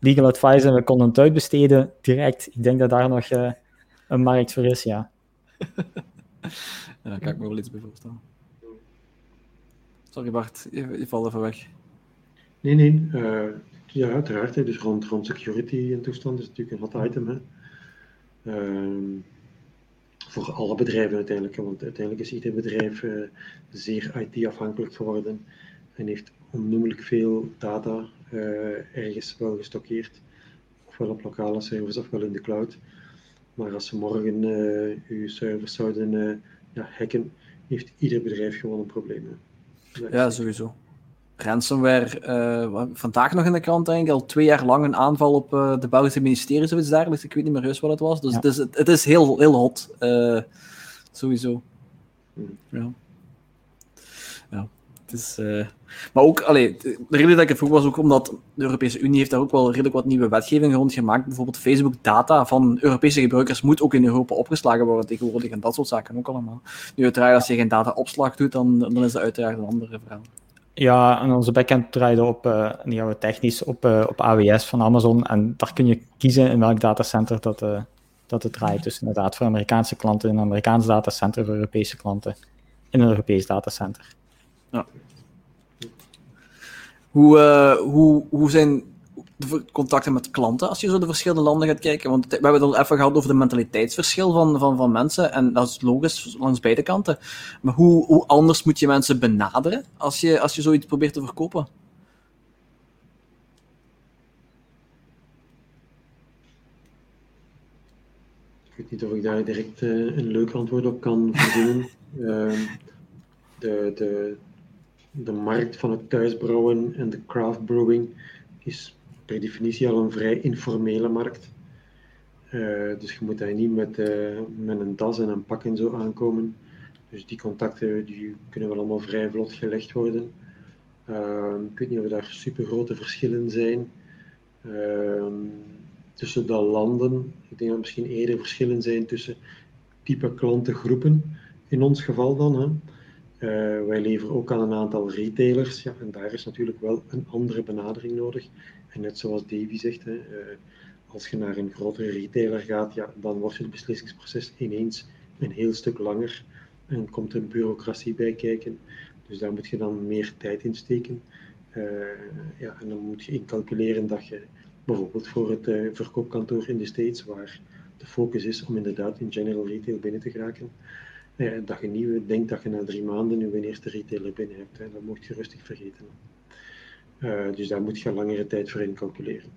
legal advice en we konden het uitbesteden direct, ik denk dat daar nog een markt voor is, ja. ja, daar kan ik me wel iets bij voorstellen. Sorry Bart, je, je valt even weg. Nee, nee. Ja, uiteraard. Dus rond, rond security en toestand is natuurlijk een hot item. Hè. Uh, voor alle bedrijven uiteindelijk. Want uiteindelijk is ieder bedrijf uh, zeer IT-afhankelijk geworden en heeft onnoemelijk veel data uh, ergens wel gestockeerd. Ofwel op lokale servers ofwel in de cloud. Maar als ze morgen uh, uw servers zouden ja, hacken, heeft ieder bedrijf gewoon een probleem. Ja, sowieso. Ransomware, uh, vandaag nog in de krant eigenlijk, al twee jaar lang een aanval op de Belgische ministerie, zoiets dergelijks. Ik weet niet meer juist wat het was. Dus ja. het, is, het, het, is heel, heel hot. sowieso. Hmm. Ja. Het is, uh... Maar ook, allee, de reden dat ik het vroeg was ook omdat de Europese Unie heeft daar ook wel redelijk wat nieuwe wetgeving rond gemaakt. Bijvoorbeeld Facebook-data van Europese gebruikers moet ook in Europa opgeslagen worden tegenwoordig en dat soort zaken ook allemaal. Nu uiteraard, als je geen data-opslag doet, dan, dan is dat uiteraard een andere verhaal. Ja, en onze backend draaide op, uh, niet we technisch, op, uh, op AWS van Amazon. En daar kun je kiezen in welk datacenter dat, uh, dat het draait. Dus inderdaad, voor Amerikaanse klanten een Amerikaans datacenter, voor Europese klanten in een Europees datacenter. Ja. Hoe, hoe, hoe zijn contacten met klanten als je zo de verschillende landen gaat kijken? Want we hebben het al even gehad over de mentaliteitsverschil van, van, van mensen. En dat is logisch langs beide kanten. Maar hoe, hoe anders moet je mensen benaderen als je, als je zoiets probeert te verkopen? Ik weet niet of ik daar direct uh, een leuk antwoord op kan verzinnen. uh, de, de, de markt van het thuisbrouwen en de craft brewing is per definitie al een vrij informele markt. Uh, dus je moet daar niet met, uh, met een tas en een pak en zo aankomen. Dus die contacten die kunnen wel allemaal vrij vlot gelegd worden. Uh, ik weet niet of daar super grote verschillen zijn tussen de landen. Ik denk dat er misschien eerder verschillen zijn tussen type klantengroepen, in ons geval dan. Hè. Uh, wij leveren ook aan een aantal retailers, ja, en daar is natuurlijk wel een andere benadering nodig. Net zoals Davy zegt, hè, uh, als je naar een grotere retailer gaat, ja, dan wordt het beslissingsproces ineens een heel stuk langer en komt er bureaucratie bij kijken. Dus daar moet je dan meer tijd in steken. ja, en dan moet je incalculeren dat je bijvoorbeeld voor het verkoopkantoor in de States, waar de focus is om inderdaad in general retail binnen te geraken, dat je niet denkt dat je na drie maanden nu een eerste retailer binnen hebt. Hè. Dat moet je rustig vergeten. Uh, dus daar moet je langere tijd voor in calculeren.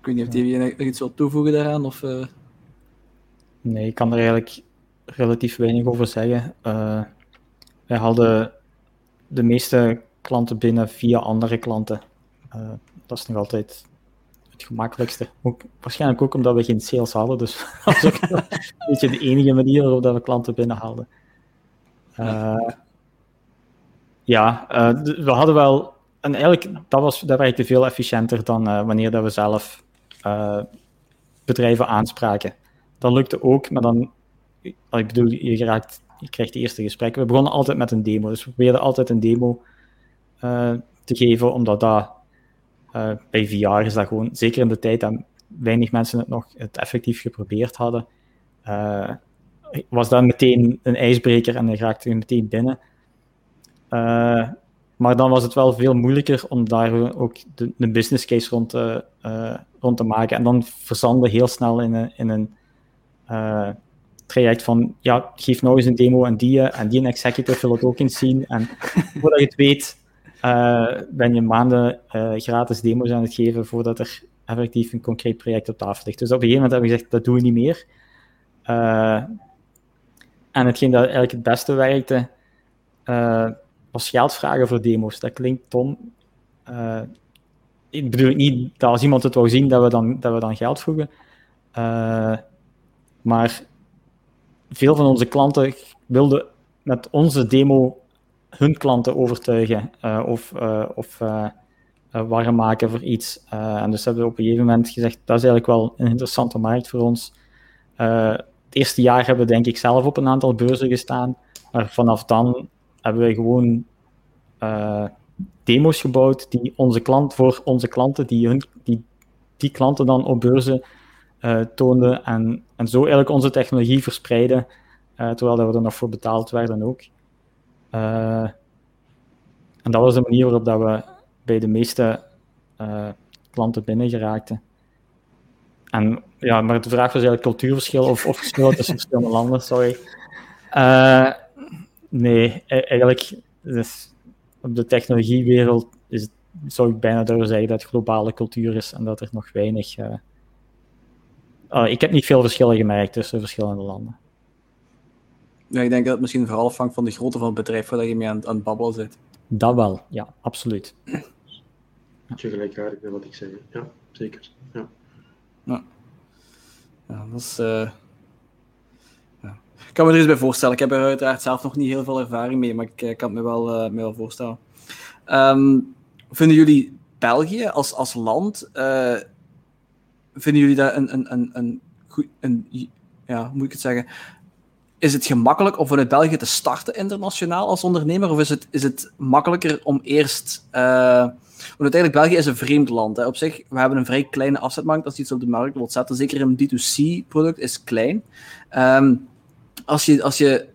Ik weet niet of je nog iets wil toevoegen daaraan? Of, uh... Nee, ik kan er eigenlijk relatief weinig over zeggen. Uh, wij hadden de meeste klanten binnen via andere klanten. dat is nog altijd het gemakkelijkste. Ook, waarschijnlijk ook omdat we geen sales hadden, dus dat was ook een beetje de enige manier waarop we klanten binnenhaalden. Uh, ja, uh, we hadden wel, en eigenlijk, dat, was, dat werkte veel efficiënter dan uh, wanneer dat we zelf bedrijven aanspraken. Dat lukte ook, maar dan, ik bedoel, je, geraakt, je krijgt de eerste gesprekken. We begonnen altijd met een demo, dus we probeerden altijd een demo te geven, omdat dat uh, bij VR is dat gewoon, zeker in de tijd dat weinig mensen het nog het effectief geprobeerd hadden, uh, was dat meteen een ijsbreker en dan raakte je meteen binnen. Uh, maar dan was het wel veel moeilijker om daar ook de, business case rond te, rond te maken. En dan verzande heel snel in een, in een traject van, ja, geef nou eens een demo en die, en die executive wil het ook eens zien. En voordat je het weet, uh, ben je maanden uh, gratis demo's aan het geven voordat er effectief een concreet project op tafel ligt. Dus op een gegeven moment hebben we gezegd, dat doen we niet meer. Uh, en hetgeen dat eigenlijk het beste werkte, was geld vragen voor demo's. Dat klinkt tom. ik bedoel niet dat als iemand het wou zien, dat we dan, dat we dan geld vroegen. maar veel van onze klanten wilden met onze demo hun klanten overtuigen uh, of, uh, of uh, warm maken voor iets. en dus hebben we op een gegeven moment gezegd, dat is eigenlijk wel een interessante markt voor ons. het eerste jaar hebben we denk ik zelf op een aantal beurzen gestaan, maar vanaf dan hebben we gewoon demo's gebouwd die onze klant, voor onze klanten, die, hun, die, die klanten dan op beurzen toonden en, en zo eigenlijk onze technologie verspreiden, terwijl dat we er nog voor betaald werden ook. Uh, en dat was de manier waarop dat we bij de meeste uh, klanten binnen geraakten. En ja, maar de vraag was eigenlijk cultuurverschil of, of verschil tussen verschillende landen, sorry. Uh, nee, e-, eigenlijk dus op de technologiewereld is zou ik bijna durven zeggen dat het globale cultuur is en dat er nog weinig. Uh, ik heb niet veel verschillen gemerkt tussen verschillende landen. Ja, ik denk dat het misschien vooral afhangt van de grootte van het bedrijf waar je mee aan, aan het babbelen zit. Dat wel, ja, absoluut. Beetje gelijkaardig met wat ik zei. Ja, zeker. Ja, ja. ja dat is... Uh... Ja. Ik kan me er eens bij voorstellen. Ik heb er uiteraard zelf nog niet heel veel ervaring mee, maar ik, ik kan het me wel, uh, me wel voorstellen. Um, vinden jullie België als, als land, uh, vinden jullie dat een, een, een, een, een, ja, hoe moet ik het zeggen, is het gemakkelijk om vanuit België te starten internationaal als ondernemer? Of is het, is het makkelijker om eerst. Uh, want uiteindelijk, België is een vreemd land. Hè. Op zich, we hebben een vrij kleine afzetmarkt als je iets op de markt wilt zetten. Zeker een D2C-product is klein. Um, als, je, als je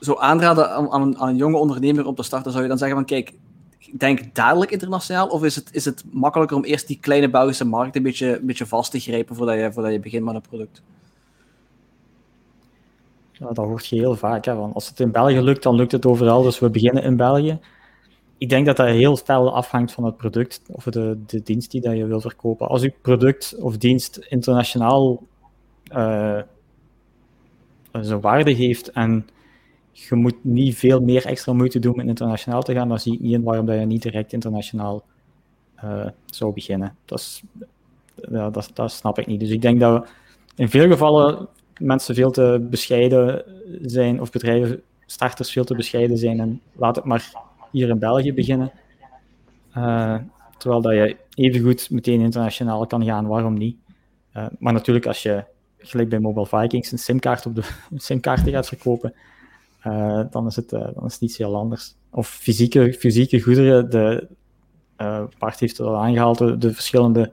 zou aanraden aan, aan, een, jonge ondernemer om te starten, zou je dan zeggen van kijk, denk dadelijk internationaal? Of is het, is het makkelijker om eerst die kleine Belgische markt een beetje, een beetje vast te grijpen voordat je, voordat je begint met een product? Ja, dat hoort je heel vaak. Hè, want als het in België lukt, dan lukt het overal. Dus we beginnen in België. Ik denk dat dat heel fel afhangt van het product of de, de dienst die dat je wil verkopen. Als je product of dienst internationaal uh, zijn waarde heeft en je moet niet veel meer extra moeite doen om internationaal te gaan, dan zie ik niet in waarom dat je niet direct internationaal uh, zou beginnen. Dat, ja, dat, dat snap ik niet. Dus ik denk dat in veel gevallen mensen veel te bescheiden zijn, of bedrijven, starters veel te bescheiden zijn en laat het maar hier in België beginnen. Uh, terwijl dat je evengoed meteen internationaal kan gaan, waarom niet? Uh, maar natuurlijk, als je gelijk bij Mobile Vikings een simkaart op de simkaarten gaat verkopen, uh, dan, is het, dan is het iets heel anders. Of fysieke, fysieke goederen, de, Bart heeft het al aangehaald, de, de verschillende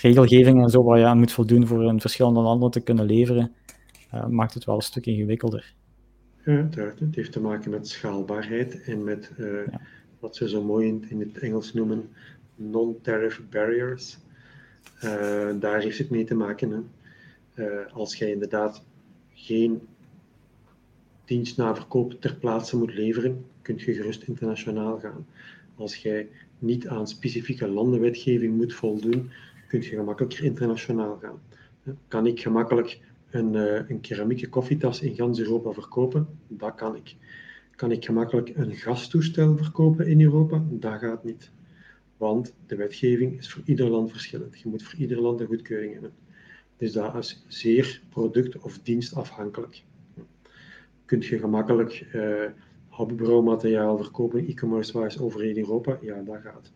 regelgeving en zo waar je aan moet voldoen voor in verschillende landen te kunnen leveren, uh, maakt het wel een stuk ingewikkelder. Ja, uiteraard. Het heeft te maken met schaalbaarheid en met uh, ja. wat ze zo mooi in, in het Engels noemen non-tariff barriers. Uh, daar heeft het mee te maken. Hè. als jij inderdaad geen dienst na verkoop ter plaatse moet leveren, kun je gerust internationaal gaan. Als jij niet aan specifieke landenwetgeving moet voldoen, kun je gemakkelijker internationaal gaan. Kan ik gemakkelijk een, uh, een keramieke koffietas in gans Europa verkopen? Dat kan ik. Kan ik gemakkelijk een gastoestel verkopen in Europa? Dat gaat niet. Want de wetgeving is voor ieder land verschillend. Je moet voor ieder land een goedkeuring hebben. Dus dat is zeer product- of dienstafhankelijk. Kunt je gemakkelijk uh, hobbybrouwmateriaal verkopen, e-commerce-wise, over heel Europa? Ja, dat gaat.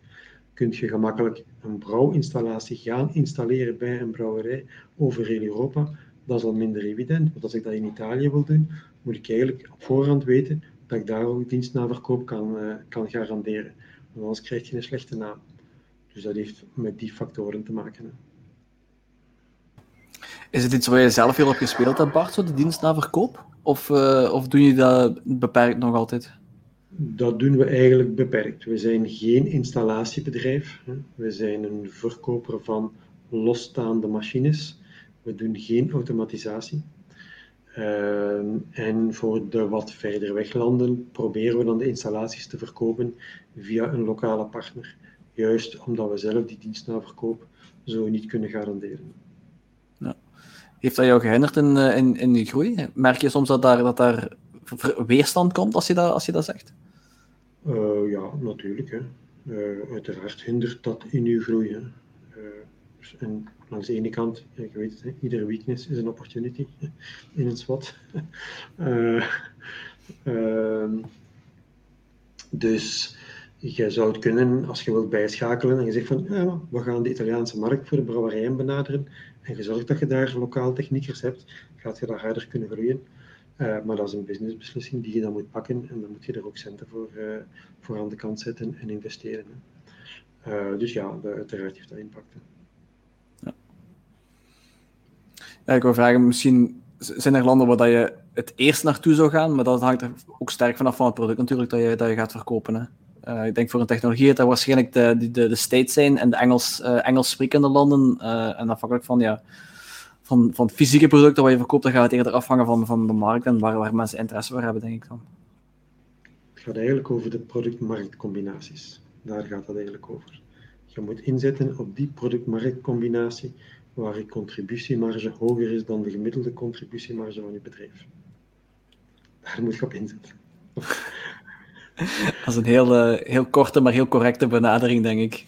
Kunt je gemakkelijk een brouwinstallatie gaan installeren bij een brouwerij over heel Europa? Dat is al minder evident. Want als ik dat in Italië wil doen, moet ik eigenlijk op voorhand weten dat ik daar ook dienst na verkoop kan, uh, kan garanderen. Want anders krijg je een slechte naam. Dus dat heeft met die factoren te maken. Hè. Is het iets waar je zelf heel op gespeeld hebt, Bart, zo, de dienst na verkoop? Of, uh, of doen je dat beperkt nog altijd? Dat doen we eigenlijk beperkt. We zijn geen installatiebedrijf. We zijn een verkoper van losstaande machines. We doen geen automatisatie. Uh, en voor de wat verder weg landen proberen we dan de installaties te verkopen via een lokale partner. Juist omdat we zelf die dienst na verkoop zo niet kunnen garanderen. Heeft dat jou gehinderd in, eh, in, in je groei? Merk je soms dat daar, dat daar weerstand komt als je dat, als je dat zegt? Uh, ja, natuurlijk. Hè. Uh, uiteraard hindert dat in je groei. Hè. Dus, en langs de ene kant, je weet het, hè, iedere weakness is een opportunity in een SWOT. Ehm, dus je zou het kunnen, als je wilt bijschakelen en je zegt van we gaan de Italiaanse markt voor de brouwerijen benaderen en je zorgt dat je daar lokaal techniekers hebt, gaat je daar harder kunnen groeien. Uh, maar dat is een businessbeslissing die je dan moet pakken en dan moet je er ook centen voor, uh, voor aan de kant zetten en investeren. Uh, dus ja, de, uiteraard heeft dat impact. Ja. ik wil vragen, misschien zijn er landen waar je het eerst naartoe zou gaan, maar dat hangt er ook sterk vanaf van het product natuurlijk dat je, dat je gaat verkopen. Hè? Ik denk voor een technologie dat dat waarschijnlijk de, de, de, States zijn en de Engels, Engels landen. Uh, en afhankelijk van, ja, van, van fysieke producten wat je verkoopt, dan gaat het eerder afhangen van, van de markt en waar, waar mensen interesse voor hebben, denk ik dan. Het gaat eigenlijk over de product-marktcombinaties. Daar gaat het eigenlijk over. Je moet inzetten op die product-marktcombinatie waar je contributiemarge hoger is dan de gemiddelde contributiemarge van je bedrijf. Daar moet je op inzetten. Dat is een heel, uh, heel korte, maar heel correcte benadering, denk ik.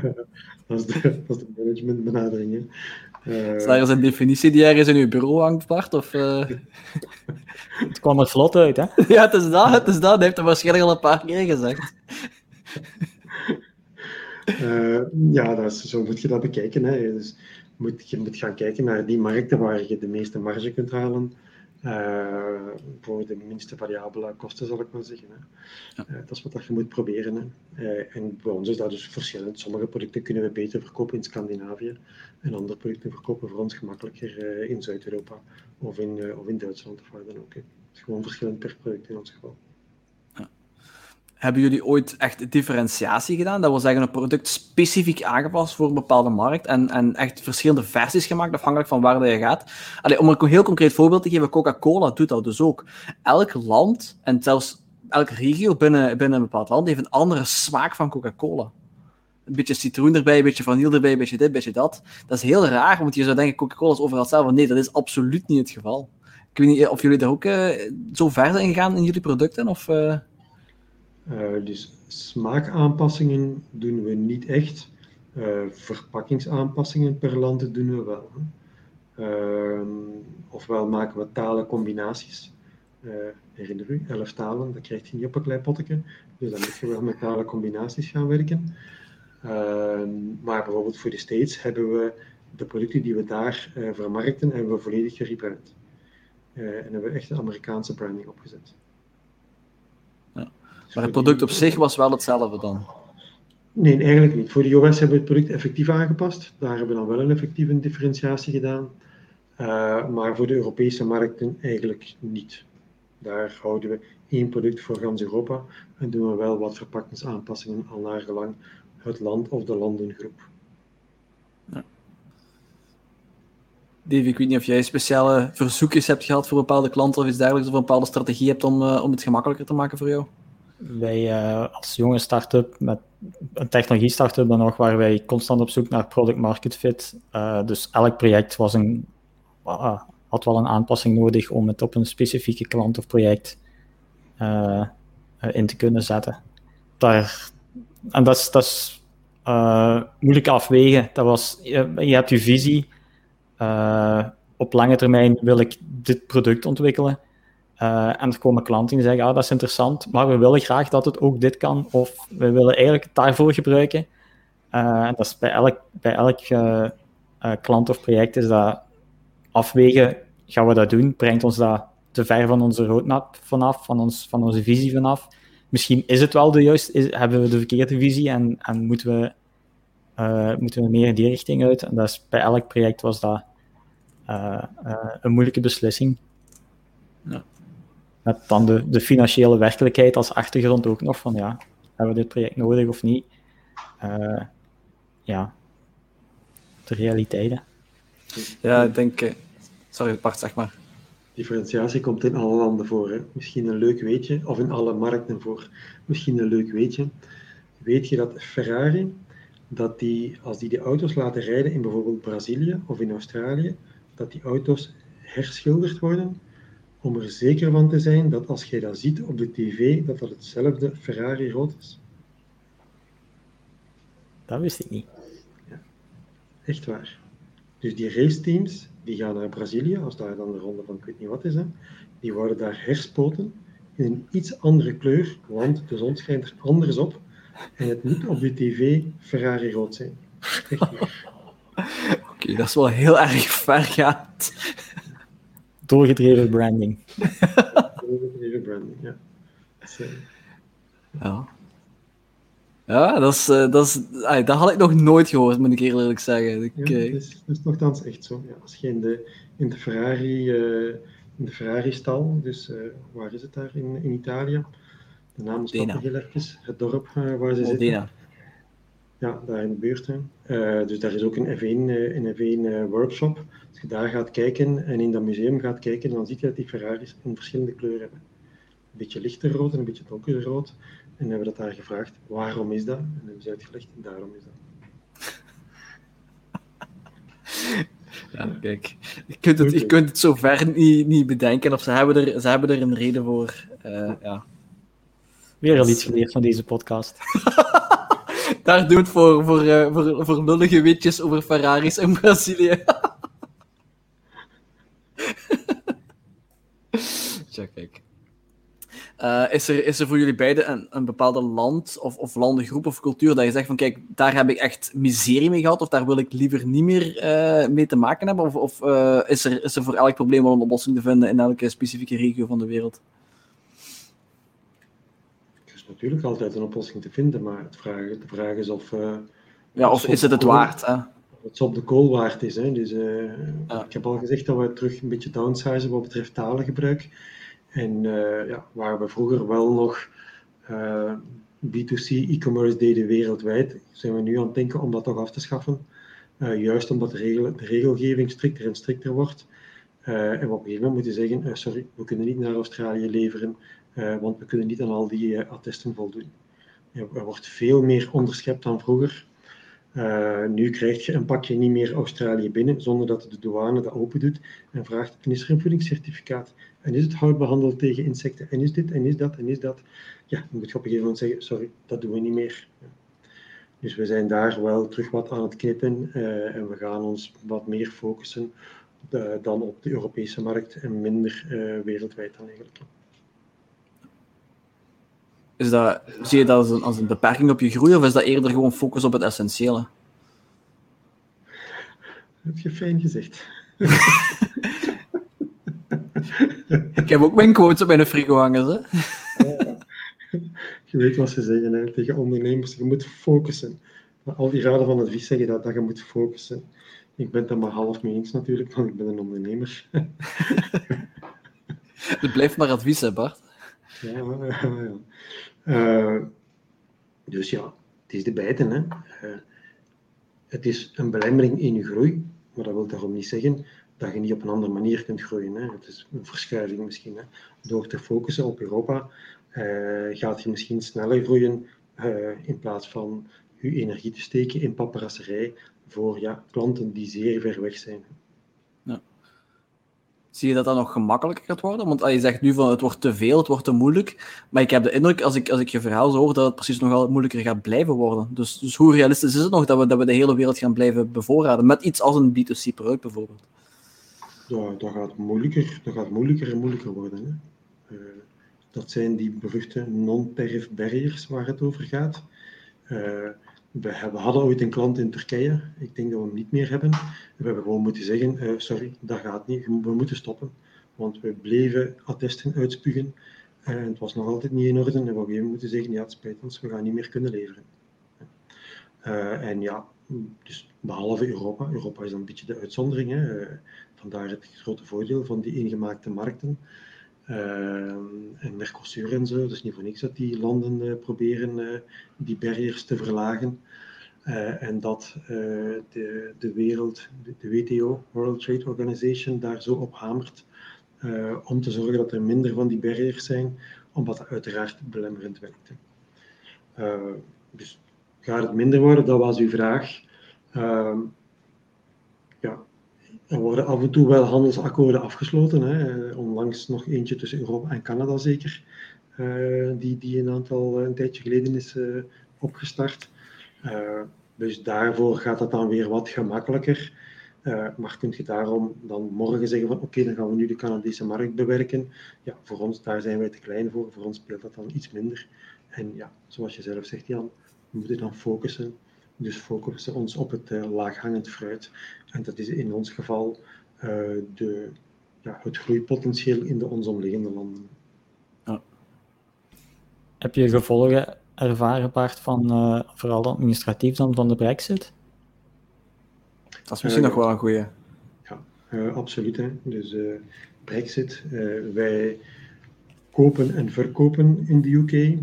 dat, is de, dat is de managementbenadering. Hè. Uh, is daar eens een definitie die ergens in uw bureau hangt, Bart? Of, uh... het kwam er vlot uit, hè? ja, het is dat, het is dat. Dat heeft hij waarschijnlijk al een paar keer gezegd. uh, ja, dat is, zo moet je dat bekijken. Hè. Dus moet, je moet gaan kijken naar die markten waar je de meeste marge kunt halen. Uh, voor de minste variabele kosten, zal ik maar zeggen. Hè. Ja. Uh, dat is wat je moet proberen. Hè. Uh, en bij ons is dat dus verschillend. Sommige producten kunnen we beter verkopen in Scandinavië en andere producten verkopen voor ons gemakkelijker in Zuid-Europa of in, of in Duitsland of waar dan ook. Hè. Het is gewoon verschillend per product in ons geval. Hebben jullie ooit echt differentiatie gedaan? Dat wil zeggen, een product specifiek aangepast voor een bepaalde markt en, en echt verschillende versies gemaakt, afhankelijk van waar je gaat. Allee, om een heel concreet voorbeeld te geven, Coca-Cola doet dat dus ook. Elk land en zelfs elke regio binnen, binnen een bepaald land heeft een andere smaak van Coca-Cola. Een beetje citroen erbij, een beetje vanille erbij, een beetje dit, een beetje dat. Dat is heel raar, want je zou denken, Coca-Cola is overal hetzelfde. Nee, dat is absoluut niet het geval. Ik weet niet of jullie daar ook uh, zo ver zijn gegaan in jullie producten, of... Uh... Uh, dus smaakaanpassingen doen we niet echt. Uh, verpakkingsaanpassingen per land doen we wel. Uh, ofwel maken we talencombinaties. herinner u, elf talen, dat krijg je niet op een klein potje. Dus dan moet je wel met talencombinaties gaan werken. Maar bijvoorbeeld voor de States hebben we de producten die we daar vermarkten, hebben we volledig gerebrand. en hebben we echt een Amerikaanse branding opgezet. Maar het product op zich was wel hetzelfde dan? Nee, eigenlijk niet. Voor de iOS hebben we het product effectief aangepast. Daar hebben we dan wel een effectieve differentiatie gedaan. Uh, maar voor de Europese markten eigenlijk niet. Daar houden we één product voor gans Europa en doen we wel wat verpakkingsaanpassingen al naar gelang het land of de landengroep. Ja. Dave, ik weet niet of jij speciale verzoekjes hebt gehad voor bepaalde klanten of iets dergelijks, of een bepaalde strategie hebt om, uh, om het gemakkelijker te maken voor jou? Wij uh, als jonge start-up met een technologie-startup dan nog, waar wij constant op zoek naar product market fit. Uh, dus elk project was een, had wel een aanpassing nodig om het op een specifieke klant of project uh, in te kunnen zetten. Daar, en dat is, dat moeilijk afwegen. Dat was, je, je hebt je visie. Op lange termijn wil ik dit product ontwikkelen. En er komen klanten die zeggen, ah, dat is interessant, maar we willen graag dat het ook dit kan, of we willen eigenlijk het daarvoor gebruiken. en dat is bij elk, bij elk klant of project is dat afwegen, gaan we dat doen? Brengt ons dat te ver van onze roadmap vanaf, van, ons, van onze visie vanaf? Misschien is het wel de juiste, is, hebben we de verkeerde visie en, en moeten, we, moeten we meer in die richting uit? En dat is, bij elk project was dat een moeilijke beslissing. Ja. Met dan de, de financiële werkelijkheid als achtergrond ook nog van ja, hebben we dit project nodig of niet? ja, de realiteiten. Ja, ik denk. Eh, sorry, Bart, zeg maar. Differentiatie komt in alle landen voor. Hè. Misschien een leuk weetje, of in alle markten voor. Misschien een leuk weetje. Weet je dat Ferrari, dat die, als die de auto's laten rijden in bijvoorbeeld Brazilië of in Australië, dat die auto's herschilderd worden om er zeker van te zijn dat als jij dat ziet op de tv, dat dat hetzelfde Ferrari rood is? Dat wist ik niet. Ja, echt waar. Dus die raceteams die gaan naar Brazilië, als daar dan de ronde van ik weet niet wat is, hè, die worden daar herspoten in een iets andere kleur, want de zon schijnt er anders op en het moet op de tv Ferrari rood zijn. Oké, dat is wel heel erg vergaand. Doorgedreven branding. Doorgedreven branding, ja. ja. Ja, dat, is, uh, dat, is, ay, dat had ik nog nooit gehoord, moet ik eerlijk zeggen. Ik, ja, dat, is, dat is nogthans echt zo. Ja, als je in de, in de Ferrari, uh, in de Ferrari-stal, dus uh, waar is het daar in, in Italië? De naam is heel even, het dorp waar ze Modena. zitten. Ja, daar in de buurt. dus daar is ook een F1, een F1 workshop. Als je daar gaat kijken en in dat museum gaat kijken, dan zie je dat die Ferraris een verschillende kleuren hebben. Een beetje lichter rood en een beetje donkerder rood. En hebben we dat daar gevraagd, waarom is dat? En hebben ze uitgelegd, daarom is dat. Ja, kijk. Je kunt het, je kunt het zo ver niet, niet bedenken, of ze hebben er, ze hebben er een reden voor. Uh, ja. Weer al iets geleerd van deze podcast. Daar doen we het voor, voor, uh, voor, voor lullige weetjes over Ferraris in Brazilië. Tja, kijk. Uh, is, er, is er voor jullie beiden een, een bepaalde land of, of landengroep of cultuur dat je zegt van kijk, daar heb ik echt miserie mee gehad of daar wil ik liever niet meer uh, mee te maken hebben? Of, of uh, is, er, is er voor elk probleem wel een oplossing te vinden in elke specifieke regio van de wereld? Er is natuurlijk altijd een oplossing te vinden, maar het vraag, de vraag is of... ja, of is het het waard? Hè? Het op de kool waard is. Hè? Dus, ja. Ik heb al gezegd dat we terug een beetje downsizen wat betreft talengebruik. En uh, ja, waar we vroeger wel nog uh, B2C e-commerce deden wereldwijd, zijn we nu aan het denken om dat toch af te schaffen. Juist omdat de, regel, de, regelgeving strikter en strikter wordt. en we op een gegeven moment moeten zeggen, sorry, we kunnen niet naar Australië leveren, want we kunnen niet aan al die attesten voldoen. er wordt veel meer onderschept dan vroeger. Uh, nu krijg je een pakje niet meer Australië binnen zonder dat de douane dat open doet en vraagt: en is er een voedingscertificaat? En is het hout behandeld tegen insecten? En is dit en is dat en is dat? Ja, dan moet je op een gegeven moment zeggen: sorry, dat doen we niet meer. Dus we zijn daar wel terug wat aan het knippen uh, en we gaan ons wat meer focussen uh, dan op de Europese markt en minder wereldwijd dan eigenlijk. Is dat, zie je dat als een, als een beperking op je groei of is dat eerder gewoon focus op het essentiële? Dat heb je fijn gezegd. Ik heb ook mijn quotes op mijn frigo hangen. Hè? Je weet wat ze zeggen hè, tegen ondernemers, je moet focussen. Al die raden van advies zeggen dat, dat je moet focussen. Ik ben het er maar half mee eens natuurlijk, want ik ben een ondernemer. Het blijft maar advies, hè, Bart? Ja, ja, ja. Uh, dus ja, het is de bijten. Hè. Uh, het is een belemmering in je groei, maar dat wil daarom niet zeggen dat je niet op een andere manier kunt groeien. Hè. Het is een verschuiving misschien. Hè. Door te focussen op Europa uh, gaat je misschien sneller groeien in plaats van je energie te steken in paparasserij voor ja, klanten die zeer ver weg zijn. Zie je dat dat nog gemakkelijker gaat worden? Want je zegt nu van het wordt te veel, het wordt te moeilijk. Maar ik heb de indruk, als ik, als ik je verhaal zo hoor, dat het precies nogal moeilijker gaat blijven worden. Dus, dus hoe realistisch is het nog dat we, dat we de hele wereld gaan blijven bevoorraden? Met iets als een B2C-product bijvoorbeeld. Ja, dat gaat moeilijker, dat gaat moeilijker en moeilijker worden. Hè. Uh, dat zijn die beruchte non-tariff barriers waar het over gaat. Uh, we, hadden ooit een klant in Turkije. Ik denk dat we hem niet meer hebben. We hebben gewoon moeten zeggen: uh, sorry, dat gaat niet. We moeten stoppen. Want we bleven attesten uitspugen. En het was nog altijd niet in orde. En we hebben moeten zeggen: ja, het spijt ons, we gaan niet meer kunnen leveren. Uh, en ja, dus behalve Europa. Europa is dan een beetje de uitzondering. Hè. Vandaar het grote voordeel van die ingemaakte markten. Uh, en Mercosur en zo. Dus niet voor niks dat die landen uh, proberen uh, die barrières te verlagen. en dat de, de wereld, de, de, WTO, World Trade Organization, daar zo op hamert. om te zorgen dat er minder van die barrières zijn, omdat dat uiteraard belemmerend werkt. dus gaat het minder worden? Dat was uw vraag. Ehm, ja, er worden af en toe wel handelsakkoorden afgesloten. Hè. Onlangs nog eentje tussen Europa en Canada zeker, uh, die, die een aantal een tijdje geleden is uh, opgestart. Dus daarvoor gaat dat dan weer wat gemakkelijker. maar kun je daarom dan morgen zeggen van oké, dan gaan we nu de Canadese markt bewerken. Ja, voor ons, daar zijn wij te klein voor. Voor ons speelt dat dan iets minder. En ja, zoals je zelf zegt Jan, we moeten dan focussen dus focussen ons op het uh, laaghangend fruit. En dat is in ons geval uh, de, ja, het groeipotentieel in de ons omliggende landen. Ja. Heb je gevolgen ervaren, Bart, van uh, vooral administratief dan van de brexit? Dat is misschien nog wel een goede. Ja, absoluut. Hè. Dus brexit, wij kopen en verkopen in de UK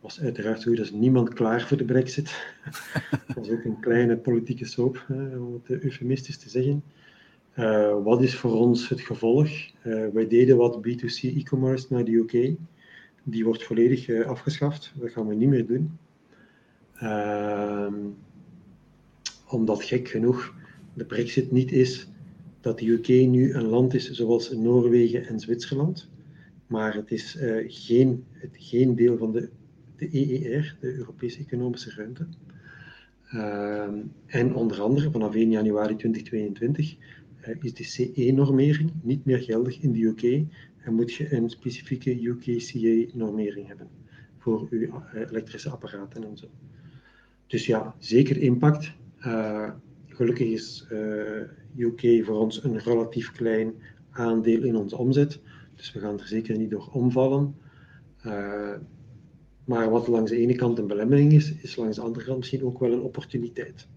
was uiteraard zo, is niemand klaar voor de brexit. dat was ook een kleine politieke soap, om het eufemistisch te zeggen. Uh, wat is voor ons het gevolg? Uh, wij deden wat B2C e-commerce naar de UK. Die wordt volledig uh, afgeschaft. Dat gaan we niet meer doen. Ehm, omdat gek genoeg de brexit niet is dat de UK nu een land is zoals Noorwegen en Zwitserland. Maar het is geen, het, geen deel van de de EER, de Europese Economische Ruimte. Uh, en onder andere vanaf 1 januari 2022 uh, is de CE-normering niet meer geldig in de UK en moet je een specifieke UKCA-normering hebben voor uw uh, elektrische apparaten en zo. Dus ja, zeker impact. Uh, gelukkig is UK voor ons een relatief klein aandeel in onze omzet, dus we gaan er zeker niet door omvallen. Maar wat langs de ene kant een belemmering is, is langs de andere kant misschien ook wel een opportuniteit.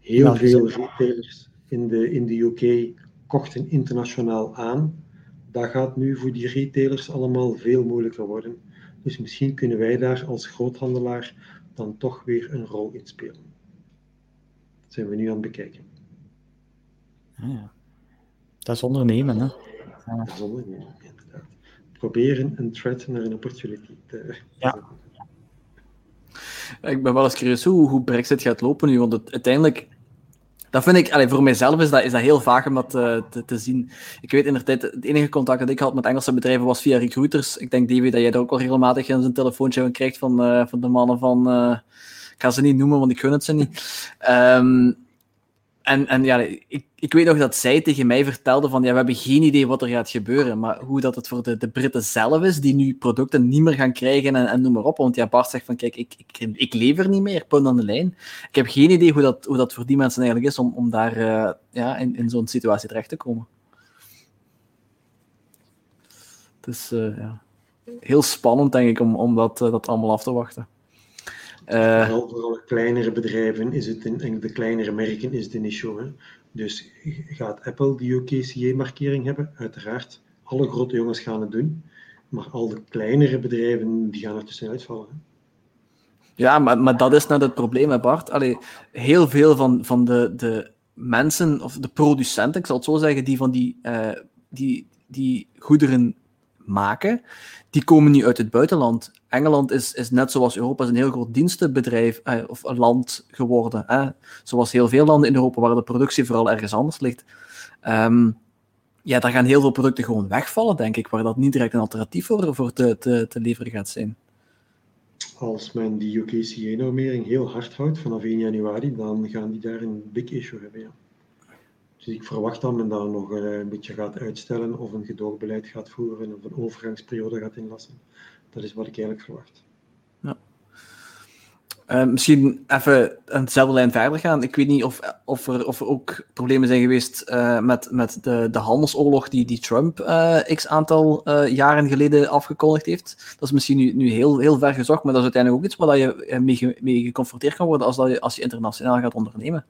Heel veel retailers in de, in de UK kochten internationaal aan. Dat gaat nu voor die retailers allemaal veel moeilijker worden. Dus misschien kunnen wij daar als groothandelaar dan toch weer een rol in spelen. Dat zijn we nu aan het bekijken. Ah, ja. Dat is ondernemen, hè? Dat is ondernemen proberen een threat naar een opportunity te ja. Ik ben wel eens curieus hoe, hoe Brexit gaat lopen nu, want het, uiteindelijk dat vind ik, allez, voor mijzelf is dat, is dat heel vaag om dat uh, te, te, zien. Ik weet in de tijd, het enige contact dat ik had met Engelse bedrijven was via recruiters. Ik denk, Davy, dat jij er ook al regelmatig een telefoontje krijgt van, uh, van de mannen van... Uh, ik ga ze niet noemen, want ik gun het ze niet. Um, en, en ja, ik, ik weet nog dat zij tegen mij vertelde van ja, we hebben geen idee wat er gaat gebeuren, maar hoe dat het voor de, de Britten zelf is, die nu producten niet meer gaan krijgen en, en noem maar op. Want ja, Bart zegt van kijk, ik, ik, ik lever niet meer, punt aan de lijn. Ik heb geen idee hoe dat, hoe dat voor die mensen eigenlijk is om, om daar uh, ja, in, in zo'n situatie terecht te komen. Dus uh, ja. heel spannend, denk ik, om, om dat, dat allemaal af te wachten. Vooral voor alle kleinere bedrijven is het en de kleinere merken is het een issue. Hè? Dus gaat Apple die OKCA-markering hebben? Uiteraard. Alle grote jongens gaan het doen. Maar al de kleinere bedrijven die gaan er tussenuit vallen. Hè? Ja, maar, maar dat is net het probleem, hè Bart. Allee, heel veel van, van de, de mensen, of de producenten, ik zal het zo zeggen, die van die, uh, die, die goederen maken, die komen niet uit het buitenland. Engeland is, is net zoals Europa een heel groot dienstenbedrijf eh, of een land geworden. Eh? Zoals heel veel landen in Europa, waar de productie vooral ergens anders ligt. Um, ja, daar gaan heel veel producten gewoon wegvallen, denk ik, waar dat niet direct een alternatief voor, voor te, te, te leveren gaat zijn. Als men die UKCA-normering heel hard houdt vanaf 1 januari, dan gaan die daar een big issue hebben. Ja. Dus ik verwacht dat men daar nog eh, een beetje gaat uitstellen of een gedoogbeleid gaat voeren of een overgangsperiode gaat inlassen. Dat is wat ik eigenlijk verwacht. Ja. Uh, misschien even een dezelfde lijn verder gaan. Ik weet niet of, of, er, of ook problemen zijn geweest uh, met, met de, de handelsoorlog die, die Trump uh, x aantal jaren geleden afgekondigd heeft. Dat is misschien nu, nu heel, heel ver gezocht, maar dat is uiteindelijk ook iets waar je mee, mee geconfronteerd kan worden als, dat je, als je internationaal gaat ondernemen.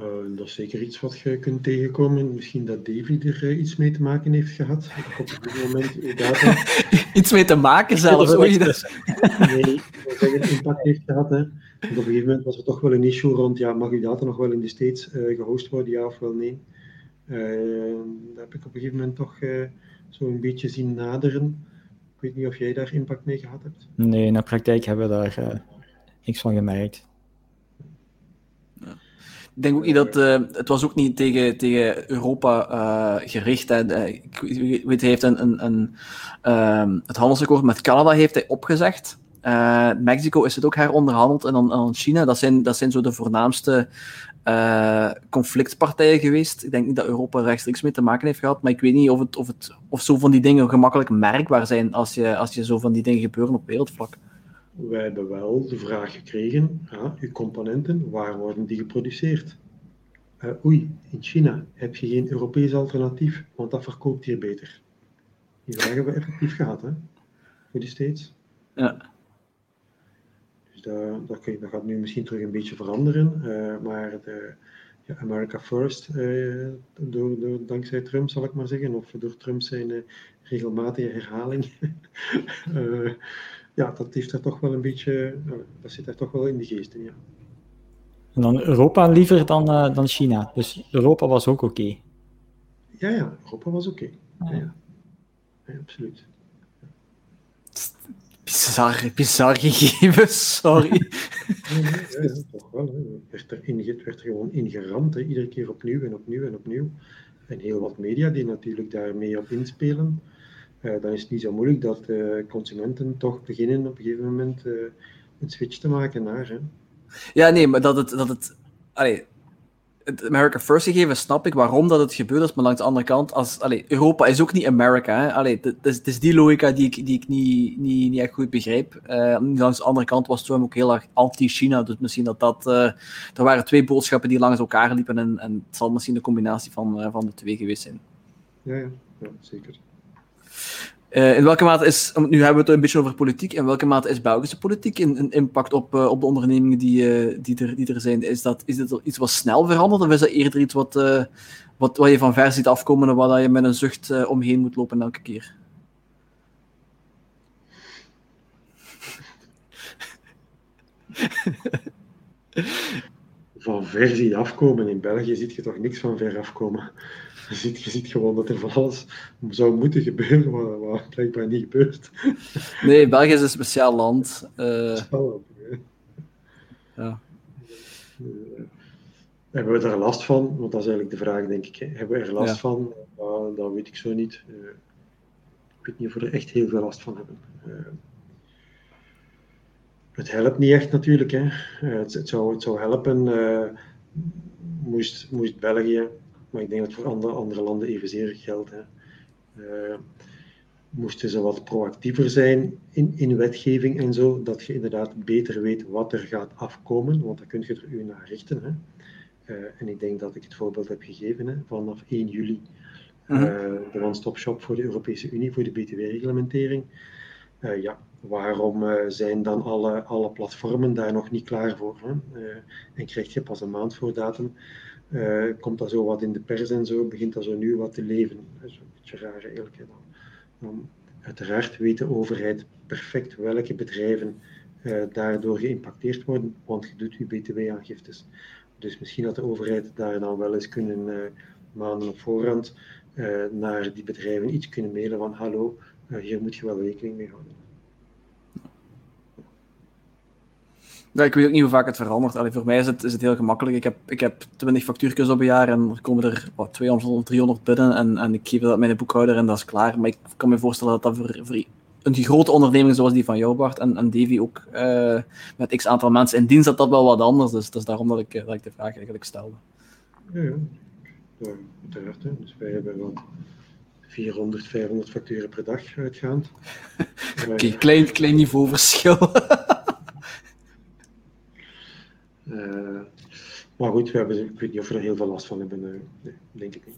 Uh, dat is zeker iets wat je kunt tegenkomen. Misschien dat Davy er uh, iets mee te maken heeft gehad. Op dit moment data... iets mee te maken zelfs, hoe je dat... nee, dat zeggen impact heeft gehad. Hè. Want op een gegeven moment was er toch wel een issue rond, ja, mag uw data nog wel in de States uh, gehost worden, ja of wel nee. dat heb ik op een gegeven moment toch zo een beetje zien naderen. Ik weet niet of jij daar impact mee gehad hebt. Nee, in de praktijk hebben we daar niks van gemerkt. Ik denk ook niet dat uh, het was ook niet tegen, tegen Europa uh, gericht. Hè. Eh, ik weet, hij heeft een, een, een uh, het handelsakkoord met Canada heeft hij opgezegd. Mexico is het ook heronderhandeld en dan, dan China. Dat zijn, dat zijn zo de voornaamste conflictpartijen geweest. Ik denk niet dat Europa rechtstreeks mee te maken heeft gehad, maar ik weet niet of, het, of, het, of zo van die dingen gemakkelijk merkbaar zijn als je, als je zo van die dingen gebeuren op wereldvlak wij hebben wel de vraag gekregen, ja, uw componenten, waar worden die geproduceerd? Uh, oei, in China heb je geen Europees alternatief, want dat verkoopt hier beter. Die vraag hebben we effectief gehad, hè? Voor die steeds. Ja. Dus dat, dat, dat, gaat nu misschien terug een beetje veranderen, uh, maar de, ja, America First, uh, door, door, dankzij Trump zal ik maar zeggen, of door Trump zijn regelmatige herhaling. ja, dat heeft er toch wel een beetje, dat zit er toch wel in de geesten, ja. En dan Europa liever dan, uh, dan China. Dus Europa was ook oké. Okay. Ja, ja, Europa was oké. Okay. Ja, ja. ja, absoluut. Bizar, bizar gegeven, sorry. ja, ja, toch wel. Hè. Werd er in, werd er gewoon ingeramd, hè. iedere keer opnieuw en opnieuw en opnieuw. En heel wat media die natuurlijk daarmee op inspelen. Uh, dan is het niet zo moeilijk dat uh, consumenten toch beginnen op een gegeven moment uh, een switch te maken naar. Hè. Ja, nee, maar dat het. Dat het, allee, het America First gegeven snap ik waarom dat het gebeurd is, maar langs de andere kant, als, allee, Europa is ook niet Amerika. Hè? Allee, het, is, het is die logica die ik, die ik niet, niet, niet echt goed begrijp. Uh, langs de andere kant was Trump ook heel erg anti-China, dus misschien dat dat... Uh, er waren twee boodschappen die langs elkaar liepen en, en het zal misschien de combinatie van, uh, van de twee geweest zijn. Ja, ja, ja zeker. Uh, in welke mate is, nu hebben we het een beetje over politiek, in welke mate is Belgische politiek een, impact op, uh, op de ondernemingen die, uh, die, er, die er zijn? Is, dat, is dit iets wat snel verandert of is dat eerder iets wat, wat, wat je van ver ziet afkomen en waar je met een zucht omheen moet lopen elke keer? van ver zie je afkomen. In België ziet je toch niks van ver afkomen. Je ziet, je ziet gewoon dat er van alles zou moeten gebeuren, wat blijkbaar niet gebeurt. Nee, België is een speciaal land. Uh... Ja. Uh, hebben we er last van? Want dat is eigenlijk de vraag, denk ik. Hè. Hebben we er last ja. van? Uh, dat weet ik zo niet. Uh, ik weet niet of we er echt heel veel last van hebben. Het helpt niet echt natuurlijk. Hè. Het, het, zou, het zou helpen moest, moest België maar ik denk dat voor andere, andere landen evenzeer geldt. Hè. Uh, moesten ze wat proactiever zijn in, in wetgeving en zo, dat je inderdaad beter weet wat er gaat afkomen, want dan kun je er u naar richten. Hè. Uh, en ik denk dat ik het voorbeeld heb gegeven, hè. vanaf 1 juli mhm. de one-stop shop voor de Europese Unie, voor de BTW-reglementering. ja, waarom zijn dan alle, alle platformen daar nog niet klaar voor? Hè? en krijg je pas een maand voor datum uh, komt dat zo wat in de pers en zo, begint dat zo nu wat te leven. Dat is een beetje raar eigenlijk. Dan. uiteraard weet de overheid perfect welke bedrijven daardoor geïmpacteerd worden, want je doet je btw-aangiftes. Dus misschien had de overheid daar dan wel eens kunnen maanden op voorhand naar die bedrijven iets kunnen mailen van hallo, hier moet je wel rekening mee houden. Ik weet ook niet hoe vaak het verandert. Allee, voor mij is het, is het heel gemakkelijk. Ik heb, ik heb 20 factuurtjes op een jaar en er komen er wat, 200 of 300 binnen en, en ik geef dat met de boekhouder en dat is klaar. Maar ik kan me voorstellen dat dat voor, voor een grote onderneming zoals die van jou, Bart, en, en Davy ook uh, met x aantal mensen in dienst, dat dat wel wat anders is. Dus daarom dat ik, dat ik de vraag eigenlijk stelde. Ja, ja. ja uiteraard. Hè. Dus wij hebben wel 400, 500 facturen per dag uitgaand. Oké, okay, klein, klein niveauverschil. Uh, maar goed, we hebben, ik weet niet of we er heel veel last van hebben. Nee, denk ik niet.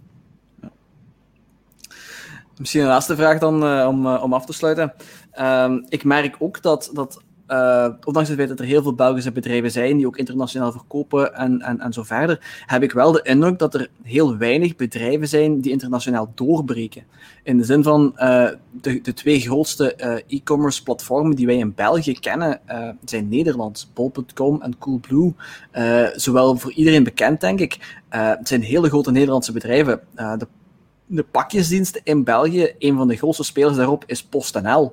Misschien een laatste vraag dan uh, om, om af te sluiten. Ehm, ik merk ook dat, dat uh, ondanks het feit dat er heel veel Belgische bedrijven zijn die ook internationaal verkopen en, en, en zo verder, heb ik wel de indruk dat er heel weinig bedrijven zijn die internationaal doorbreken. In de zin van uh, de, de twee grootste uh, e-commerce platformen die wij in België kennen, zijn Nederlands, bol.com en Coolblue. zowel voor iedereen bekend, denk ik. het zijn hele grote Nederlandse bedrijven. de, de pakjesdiensten in België, een van de grootste spelers daarop is PostNL.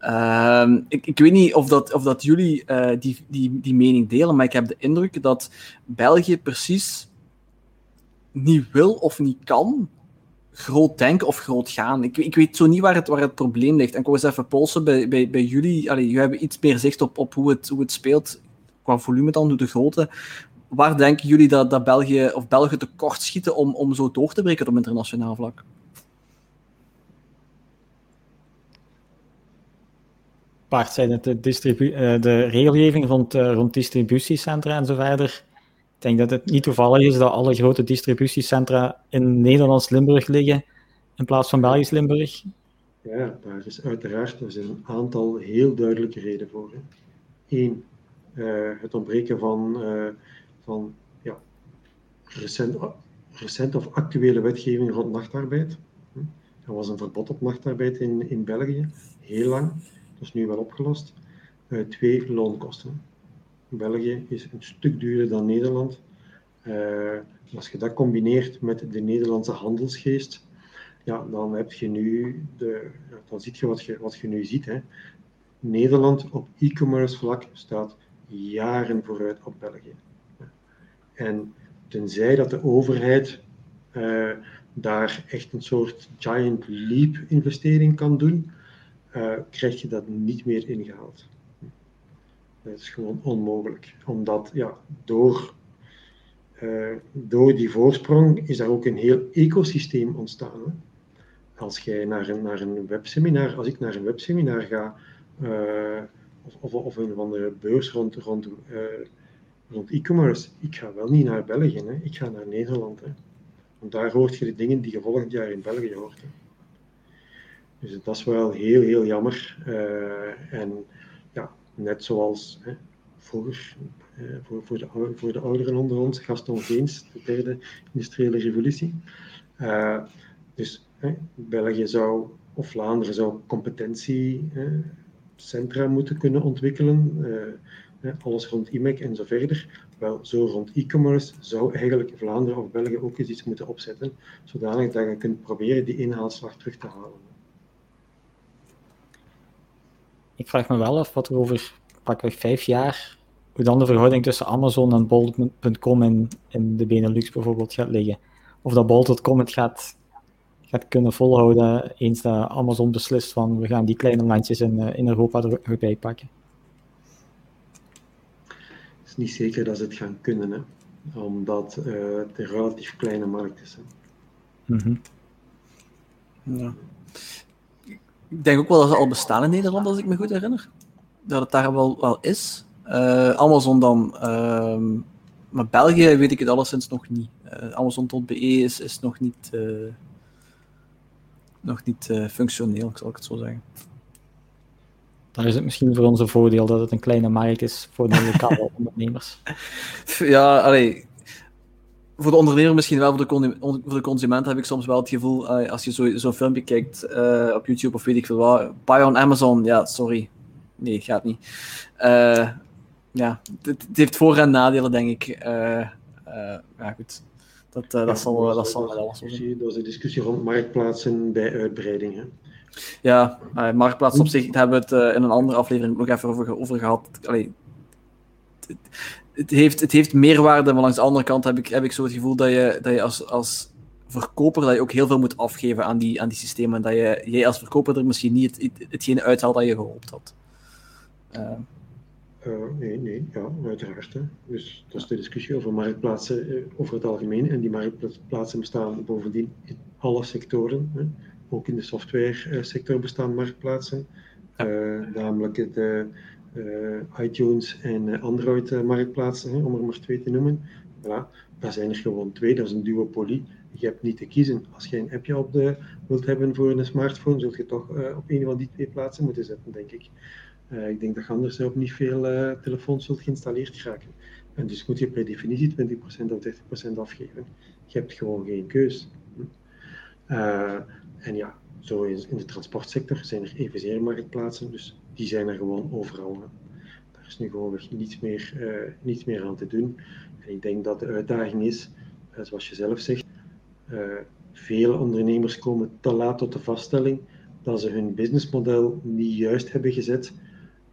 Uh, ik, weet niet of dat, of dat jullie uh, die, die, die mening delen, maar ik heb de indruk dat België precies niet wil of niet kan groot denken of groot gaan. Ik, ik weet zo niet waar het, waar het probleem ligt. En ik wil eens even polsen bij, bij, bij jullie. Jullie hebben iets meer zicht op, op hoe, het, hoe het speelt, qua volume dan, hoe de grootte. Waar denken jullie dat, dat België of België tekort schieten om, om zo door te breken op internationaal vlak? Paard zijn het de, uh, de regelgeving rond, uh, rond distributiecentra en zo verder. Ik denk dat het niet toevallig is dat alle grote distributiecentra in Nederlands Limburg liggen in plaats van Belgisch Limburg. Ja, daar is uiteraard er zijn een aantal heel duidelijke redenen voor. Eén, uh, het ontbreken van, van ja, recent, recent of actuele wetgeving rond nachtarbeid. Er was een verbod op nachtarbeid in, in België, heel lang. Dat is nu wel opgelost. Uh, twee, loonkosten. België is een stuk duurder dan Nederland. Uh, als je dat combineert met de Nederlandse handelsgeest, ja, dan heb je nu de, dan zie je wat je, wat je nu ziet. Hè. Nederland op e-commerce vlak staat jaren vooruit op België. En tenzij dat de overheid uh, daar echt een soort giant leap investering kan doen, uh, krijg je dat niet meer ingehaald. Dat is gewoon onmogelijk. Omdat ja, door, uh, door die voorsprong is daar ook een heel ecosysteem ontstaan. Als jij naar een, naar een webseminar, als ik naar een webseminar ga, uh, of, of, of een of andere beurs rond, rond, rond e-commerce, ik ga wel niet naar België, hè. ik ga naar Nederland. Hè. Want daar hoort je de dingen die je volgend jaar in België hoort. Dus dat is wel heel, heel jammer. Uh, en ja, net zoals hè, vroeger, uh, voor, voor, de, voor de ouderen onder ons, Gaston Geens, de derde industriële revolutie. Uh, dus hè, België zou, of Vlaanderen zou competentiecentra moeten kunnen ontwikkelen. alles rond IMEC en zo verder. Wel, zo rond e-commerce zou eigenlijk Vlaanderen of België ook eens iets moeten opzetten, zodanig dat je kunt proberen die inhaalslag terug te halen. Ik vraag me wel af wat er over pakweg vijf jaar, hoe dan de verhouding tussen Amazon en bol.com in, in de Benelux bijvoorbeeld gaat liggen. Of dat bol.com het gaat, gaat kunnen volhouden eens dat Amazon beslist van we gaan die kleine landjes in, eh, in Europa erbij pakken. Het is niet zeker dat ze het gaan kunnen, hè? omdat uh, het een relatief kleine markt is. Hè? Mm -hmm. Ja ik denk ook wel dat ze al bestaan in Nederland, als ik me goed herinner. Dat het daar wel, wel is. Uh, Amazon dan. Uh, maar België weet ik het alleszins nog niet. Uh, eh, Amazon.be is, is nog niet. Uh, nog niet functioneel, zal ik het zo zeggen. Dan is het misschien voor ons een voordeel dat het een kleine markt is voor de lokale ondernemers. Ja, allee, voor de ondernemer misschien wel, voor de, voor de consument heb ik soms wel het gevoel, als je zo'n zo filmpje kijkt uh, op YouTube of weet ik veel wat, buy on Amazon, ja, sorry. Nee, gaat niet. Uh, ja, het, heeft voor- en nadelen, denk ik. Uh, ja, goed. Dat, dat, zal, dat zal wel alles zijn. Dat is een discussie rond marktplaatsen bij uitbreidingen. Ja, marktplaats op zich, daar hebben we het in een andere aflevering nog even over, over gehad. Allee, het, heeft, het heeft meerwaarde, maar langs de andere kant heb ik, heb ik zo het gevoel dat je, dat je als, als verkoper dat je ook heel veel moet afgeven aan die, aan die systemen. Dat je, jij als verkoper er misschien niet het, hetgene uithaalt dat je gehoopt had. Uh. Uh, nee, nee, ja, uiteraard. Hè. Dus dat is de discussie over marktplaatsen uh, over het algemeen. En die marktplaatsen bestaan bovendien in alle sectoren. Hè. Ook in de software sector bestaan marktplaatsen. namelijk de iTunes en Android marktplaatsen, hè, om er maar twee te noemen. Voilà. Daar zijn er gewoon twee, dat is een duopolie. Je hebt niet te kiezen. Als je een appje op de, wilt hebben voor een smartphone, zult je toch op een van die twee plaatsen moeten zetten, denk ik. Ik denk dat je anders op niet veel telefoons zult geïnstalleerd raken. En dus moet je per definitie 20% of 30% afgeven. Je hebt gewoon geen keus. Uh, en ja, zo in de transportsector zijn er evenzeer marktplaatsen, dus die zijn er gewoon overal. Daar is nu gewoon niets meer, niets meer aan te doen. En ik denk dat de uitdaging is, zoals je zelf zegt, vele ondernemers komen te laat tot de vaststelling dat ze hun businessmodel niet juist hebben gezet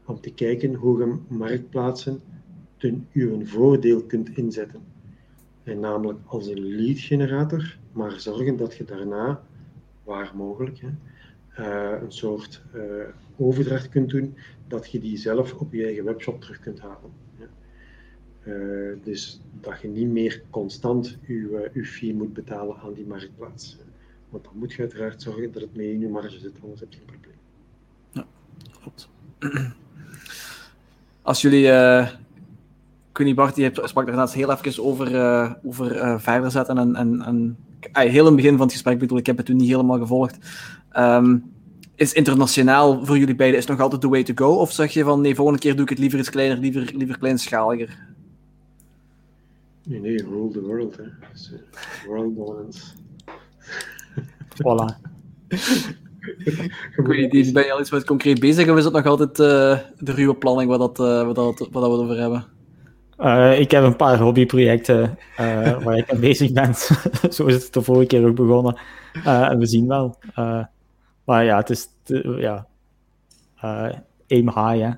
om te kijken hoe je marktplaatsen ten uw voordeel kunt inzetten. En namelijk als een lead generator, maar zorgen dat je daarna, waar mogelijk, hè, een soort overdracht kunt doen, dat je die zelf op je eigen webshop terug kunt halen. Uh, dus dat je niet meer constant je, je fee moet betalen aan die marktplaats. Want dan moet je uiteraard zorgen dat het mee in je marge zit, anders heb je een probleem. Ja, klopt als jullie, uh, ik Bart, je sprak net heel even over, uh, over verder zetten en, en, en heel in het begin van het gesprek bedoel, ik heb het toen niet helemaal gevolgd. Um, is internationaal voor jullie beiden is nog altijd the way to go? Of zeg je van nee, volgende keer doe ik het liever iets kleiner, liever, liever kleinschaliger? Nee, nee, rule the world. Hè. World dominance. voilà. ik weet niet, ben je al iets met concreet bezig of is het nog altijd uh, de ruwe planning waar, dat, uh, waar, dat, waar dat we het over hebben? Uh, ik heb een paar hobbyprojecten waar ik aan bezig ben. Zo is het de vorige keer ook begonnen. en we zien wel. Maar ja, het is te, ja, aim high, hè.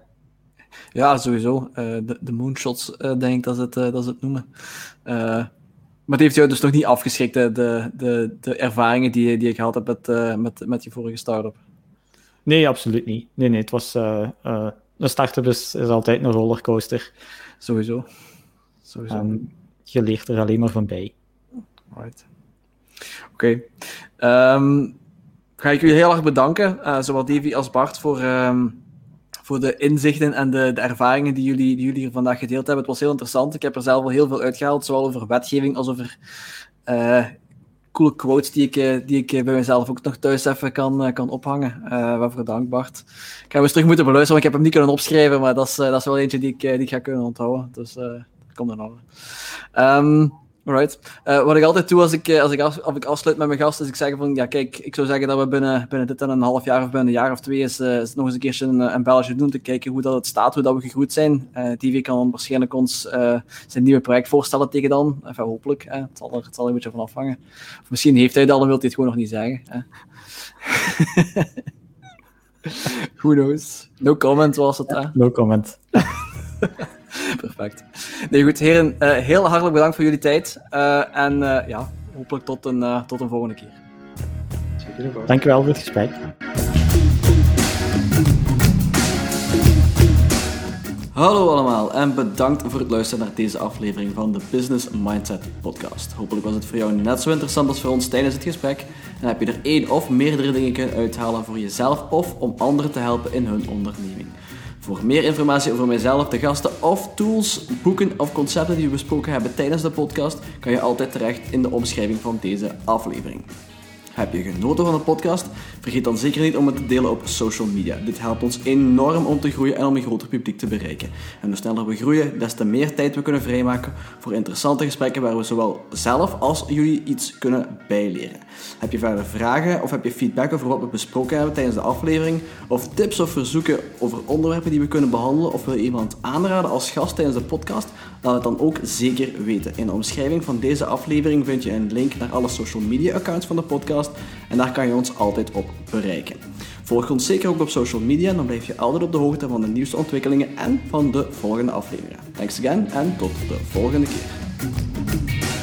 Ja, sowieso. de, de moonshots, denk ik dat ze het, dat ze het noemen. Maar het heeft jou dus nog niet afgeschrikt, de, de, de ervaringen die, die je gehad hebt met, uh, met, met je vorige start-up? Nee, absoluut niet. Nee, nee, het was... Uh, uh, een start-up is, is altijd een rollercoaster. Sowieso. Sowieso. Je leert er alleen maar van bij. Right. Oké. Okay. Um, ga ik jullie heel erg bedanken, zowel Davy als Bart, voor... Um, voor de inzichten en de, de, ervaringen die jullie, die jullie hier vandaag gedeeld hebben. Het was heel interessant. Ik heb er zelf al heel veel uitgehaald, zowel over wetgeving als over uh, coole quotes die ik, eh, die ik bij mezelf ook nog thuis even kan, kan ophangen. Uh, waarvoor dank, Bart. Ik ga hem eens terug moeten beluisteren, want ik heb hem niet kunnen opschrijven, maar dat is, dat is wel eentje die ik, die ik ga kunnen onthouden. Dus uh, komt in. Um, Alright. Uh, wat ik altijd doe als ik, als, ik af, als ik afsluit met mijn gast, is ik zeg van, ja kijk, ik zou zeggen dat we binnen, binnen dit en een half jaar of binnen een jaar of twee is, uh, nog eens een keertje een, een belletje doen, te kijken hoe dat het staat, hoe dat we gegroeid zijn. Uh, TV kan waarschijnlijk ons zijn nieuwe project voorstellen tegen dan. Enfin, hopelijk. het, zal er, het zal er een beetje van afhangen. Of misschien heeft hij dat, dan wil hij het gewoon nog niet zeggen. Who knows? No comment was het. Hè? No comment. Perfect. Nee, goed, heren, uh, heel hartelijk bedankt voor jullie tijd. Uh, en uh, ja, hopelijk tot een, tot een volgende keer. Dankjewel voor het gesprek. Hallo allemaal en bedankt voor het luisteren naar deze aflevering van de Business Mindset Podcast. Hopelijk was het voor jou net zo interessant als voor ons tijdens het gesprek. En heb je er één of meerdere dingen kunnen uithalen voor jezelf of om anderen te helpen in hun onderneming. Voor meer informatie over mijzelf, de gasten of tools, boeken of concepten die we besproken hebben tijdens de podcast, kan je altijd terecht in de omschrijving van deze aflevering. Heb je genoten van de podcast? Vergeet dan zeker niet om het te delen op social media. Dit helpt ons enorm om te groeien en om een groter publiek te bereiken. En hoe sneller we groeien, des te meer tijd we kunnen vrijmaken voor interessante gesprekken waar we zowel zelf als jullie iets kunnen bijleren. Heb je verder vragen of heb je feedback over wat we besproken hebben tijdens de aflevering? Of tips of verzoeken over onderwerpen die we kunnen behandelen? Of wil je iemand aanraden als gast tijdens de podcast? Laat het dan ook zeker weten. In de omschrijving van deze aflevering vind je een link naar alle social media accounts van de podcast en daar kan je ons altijd op bereiken. Volg ons zeker ook op social media, dan blijf je altijd op de hoogte van de nieuwste ontwikkelingen en van de volgende afleveringen. Thanks again en tot de volgende keer.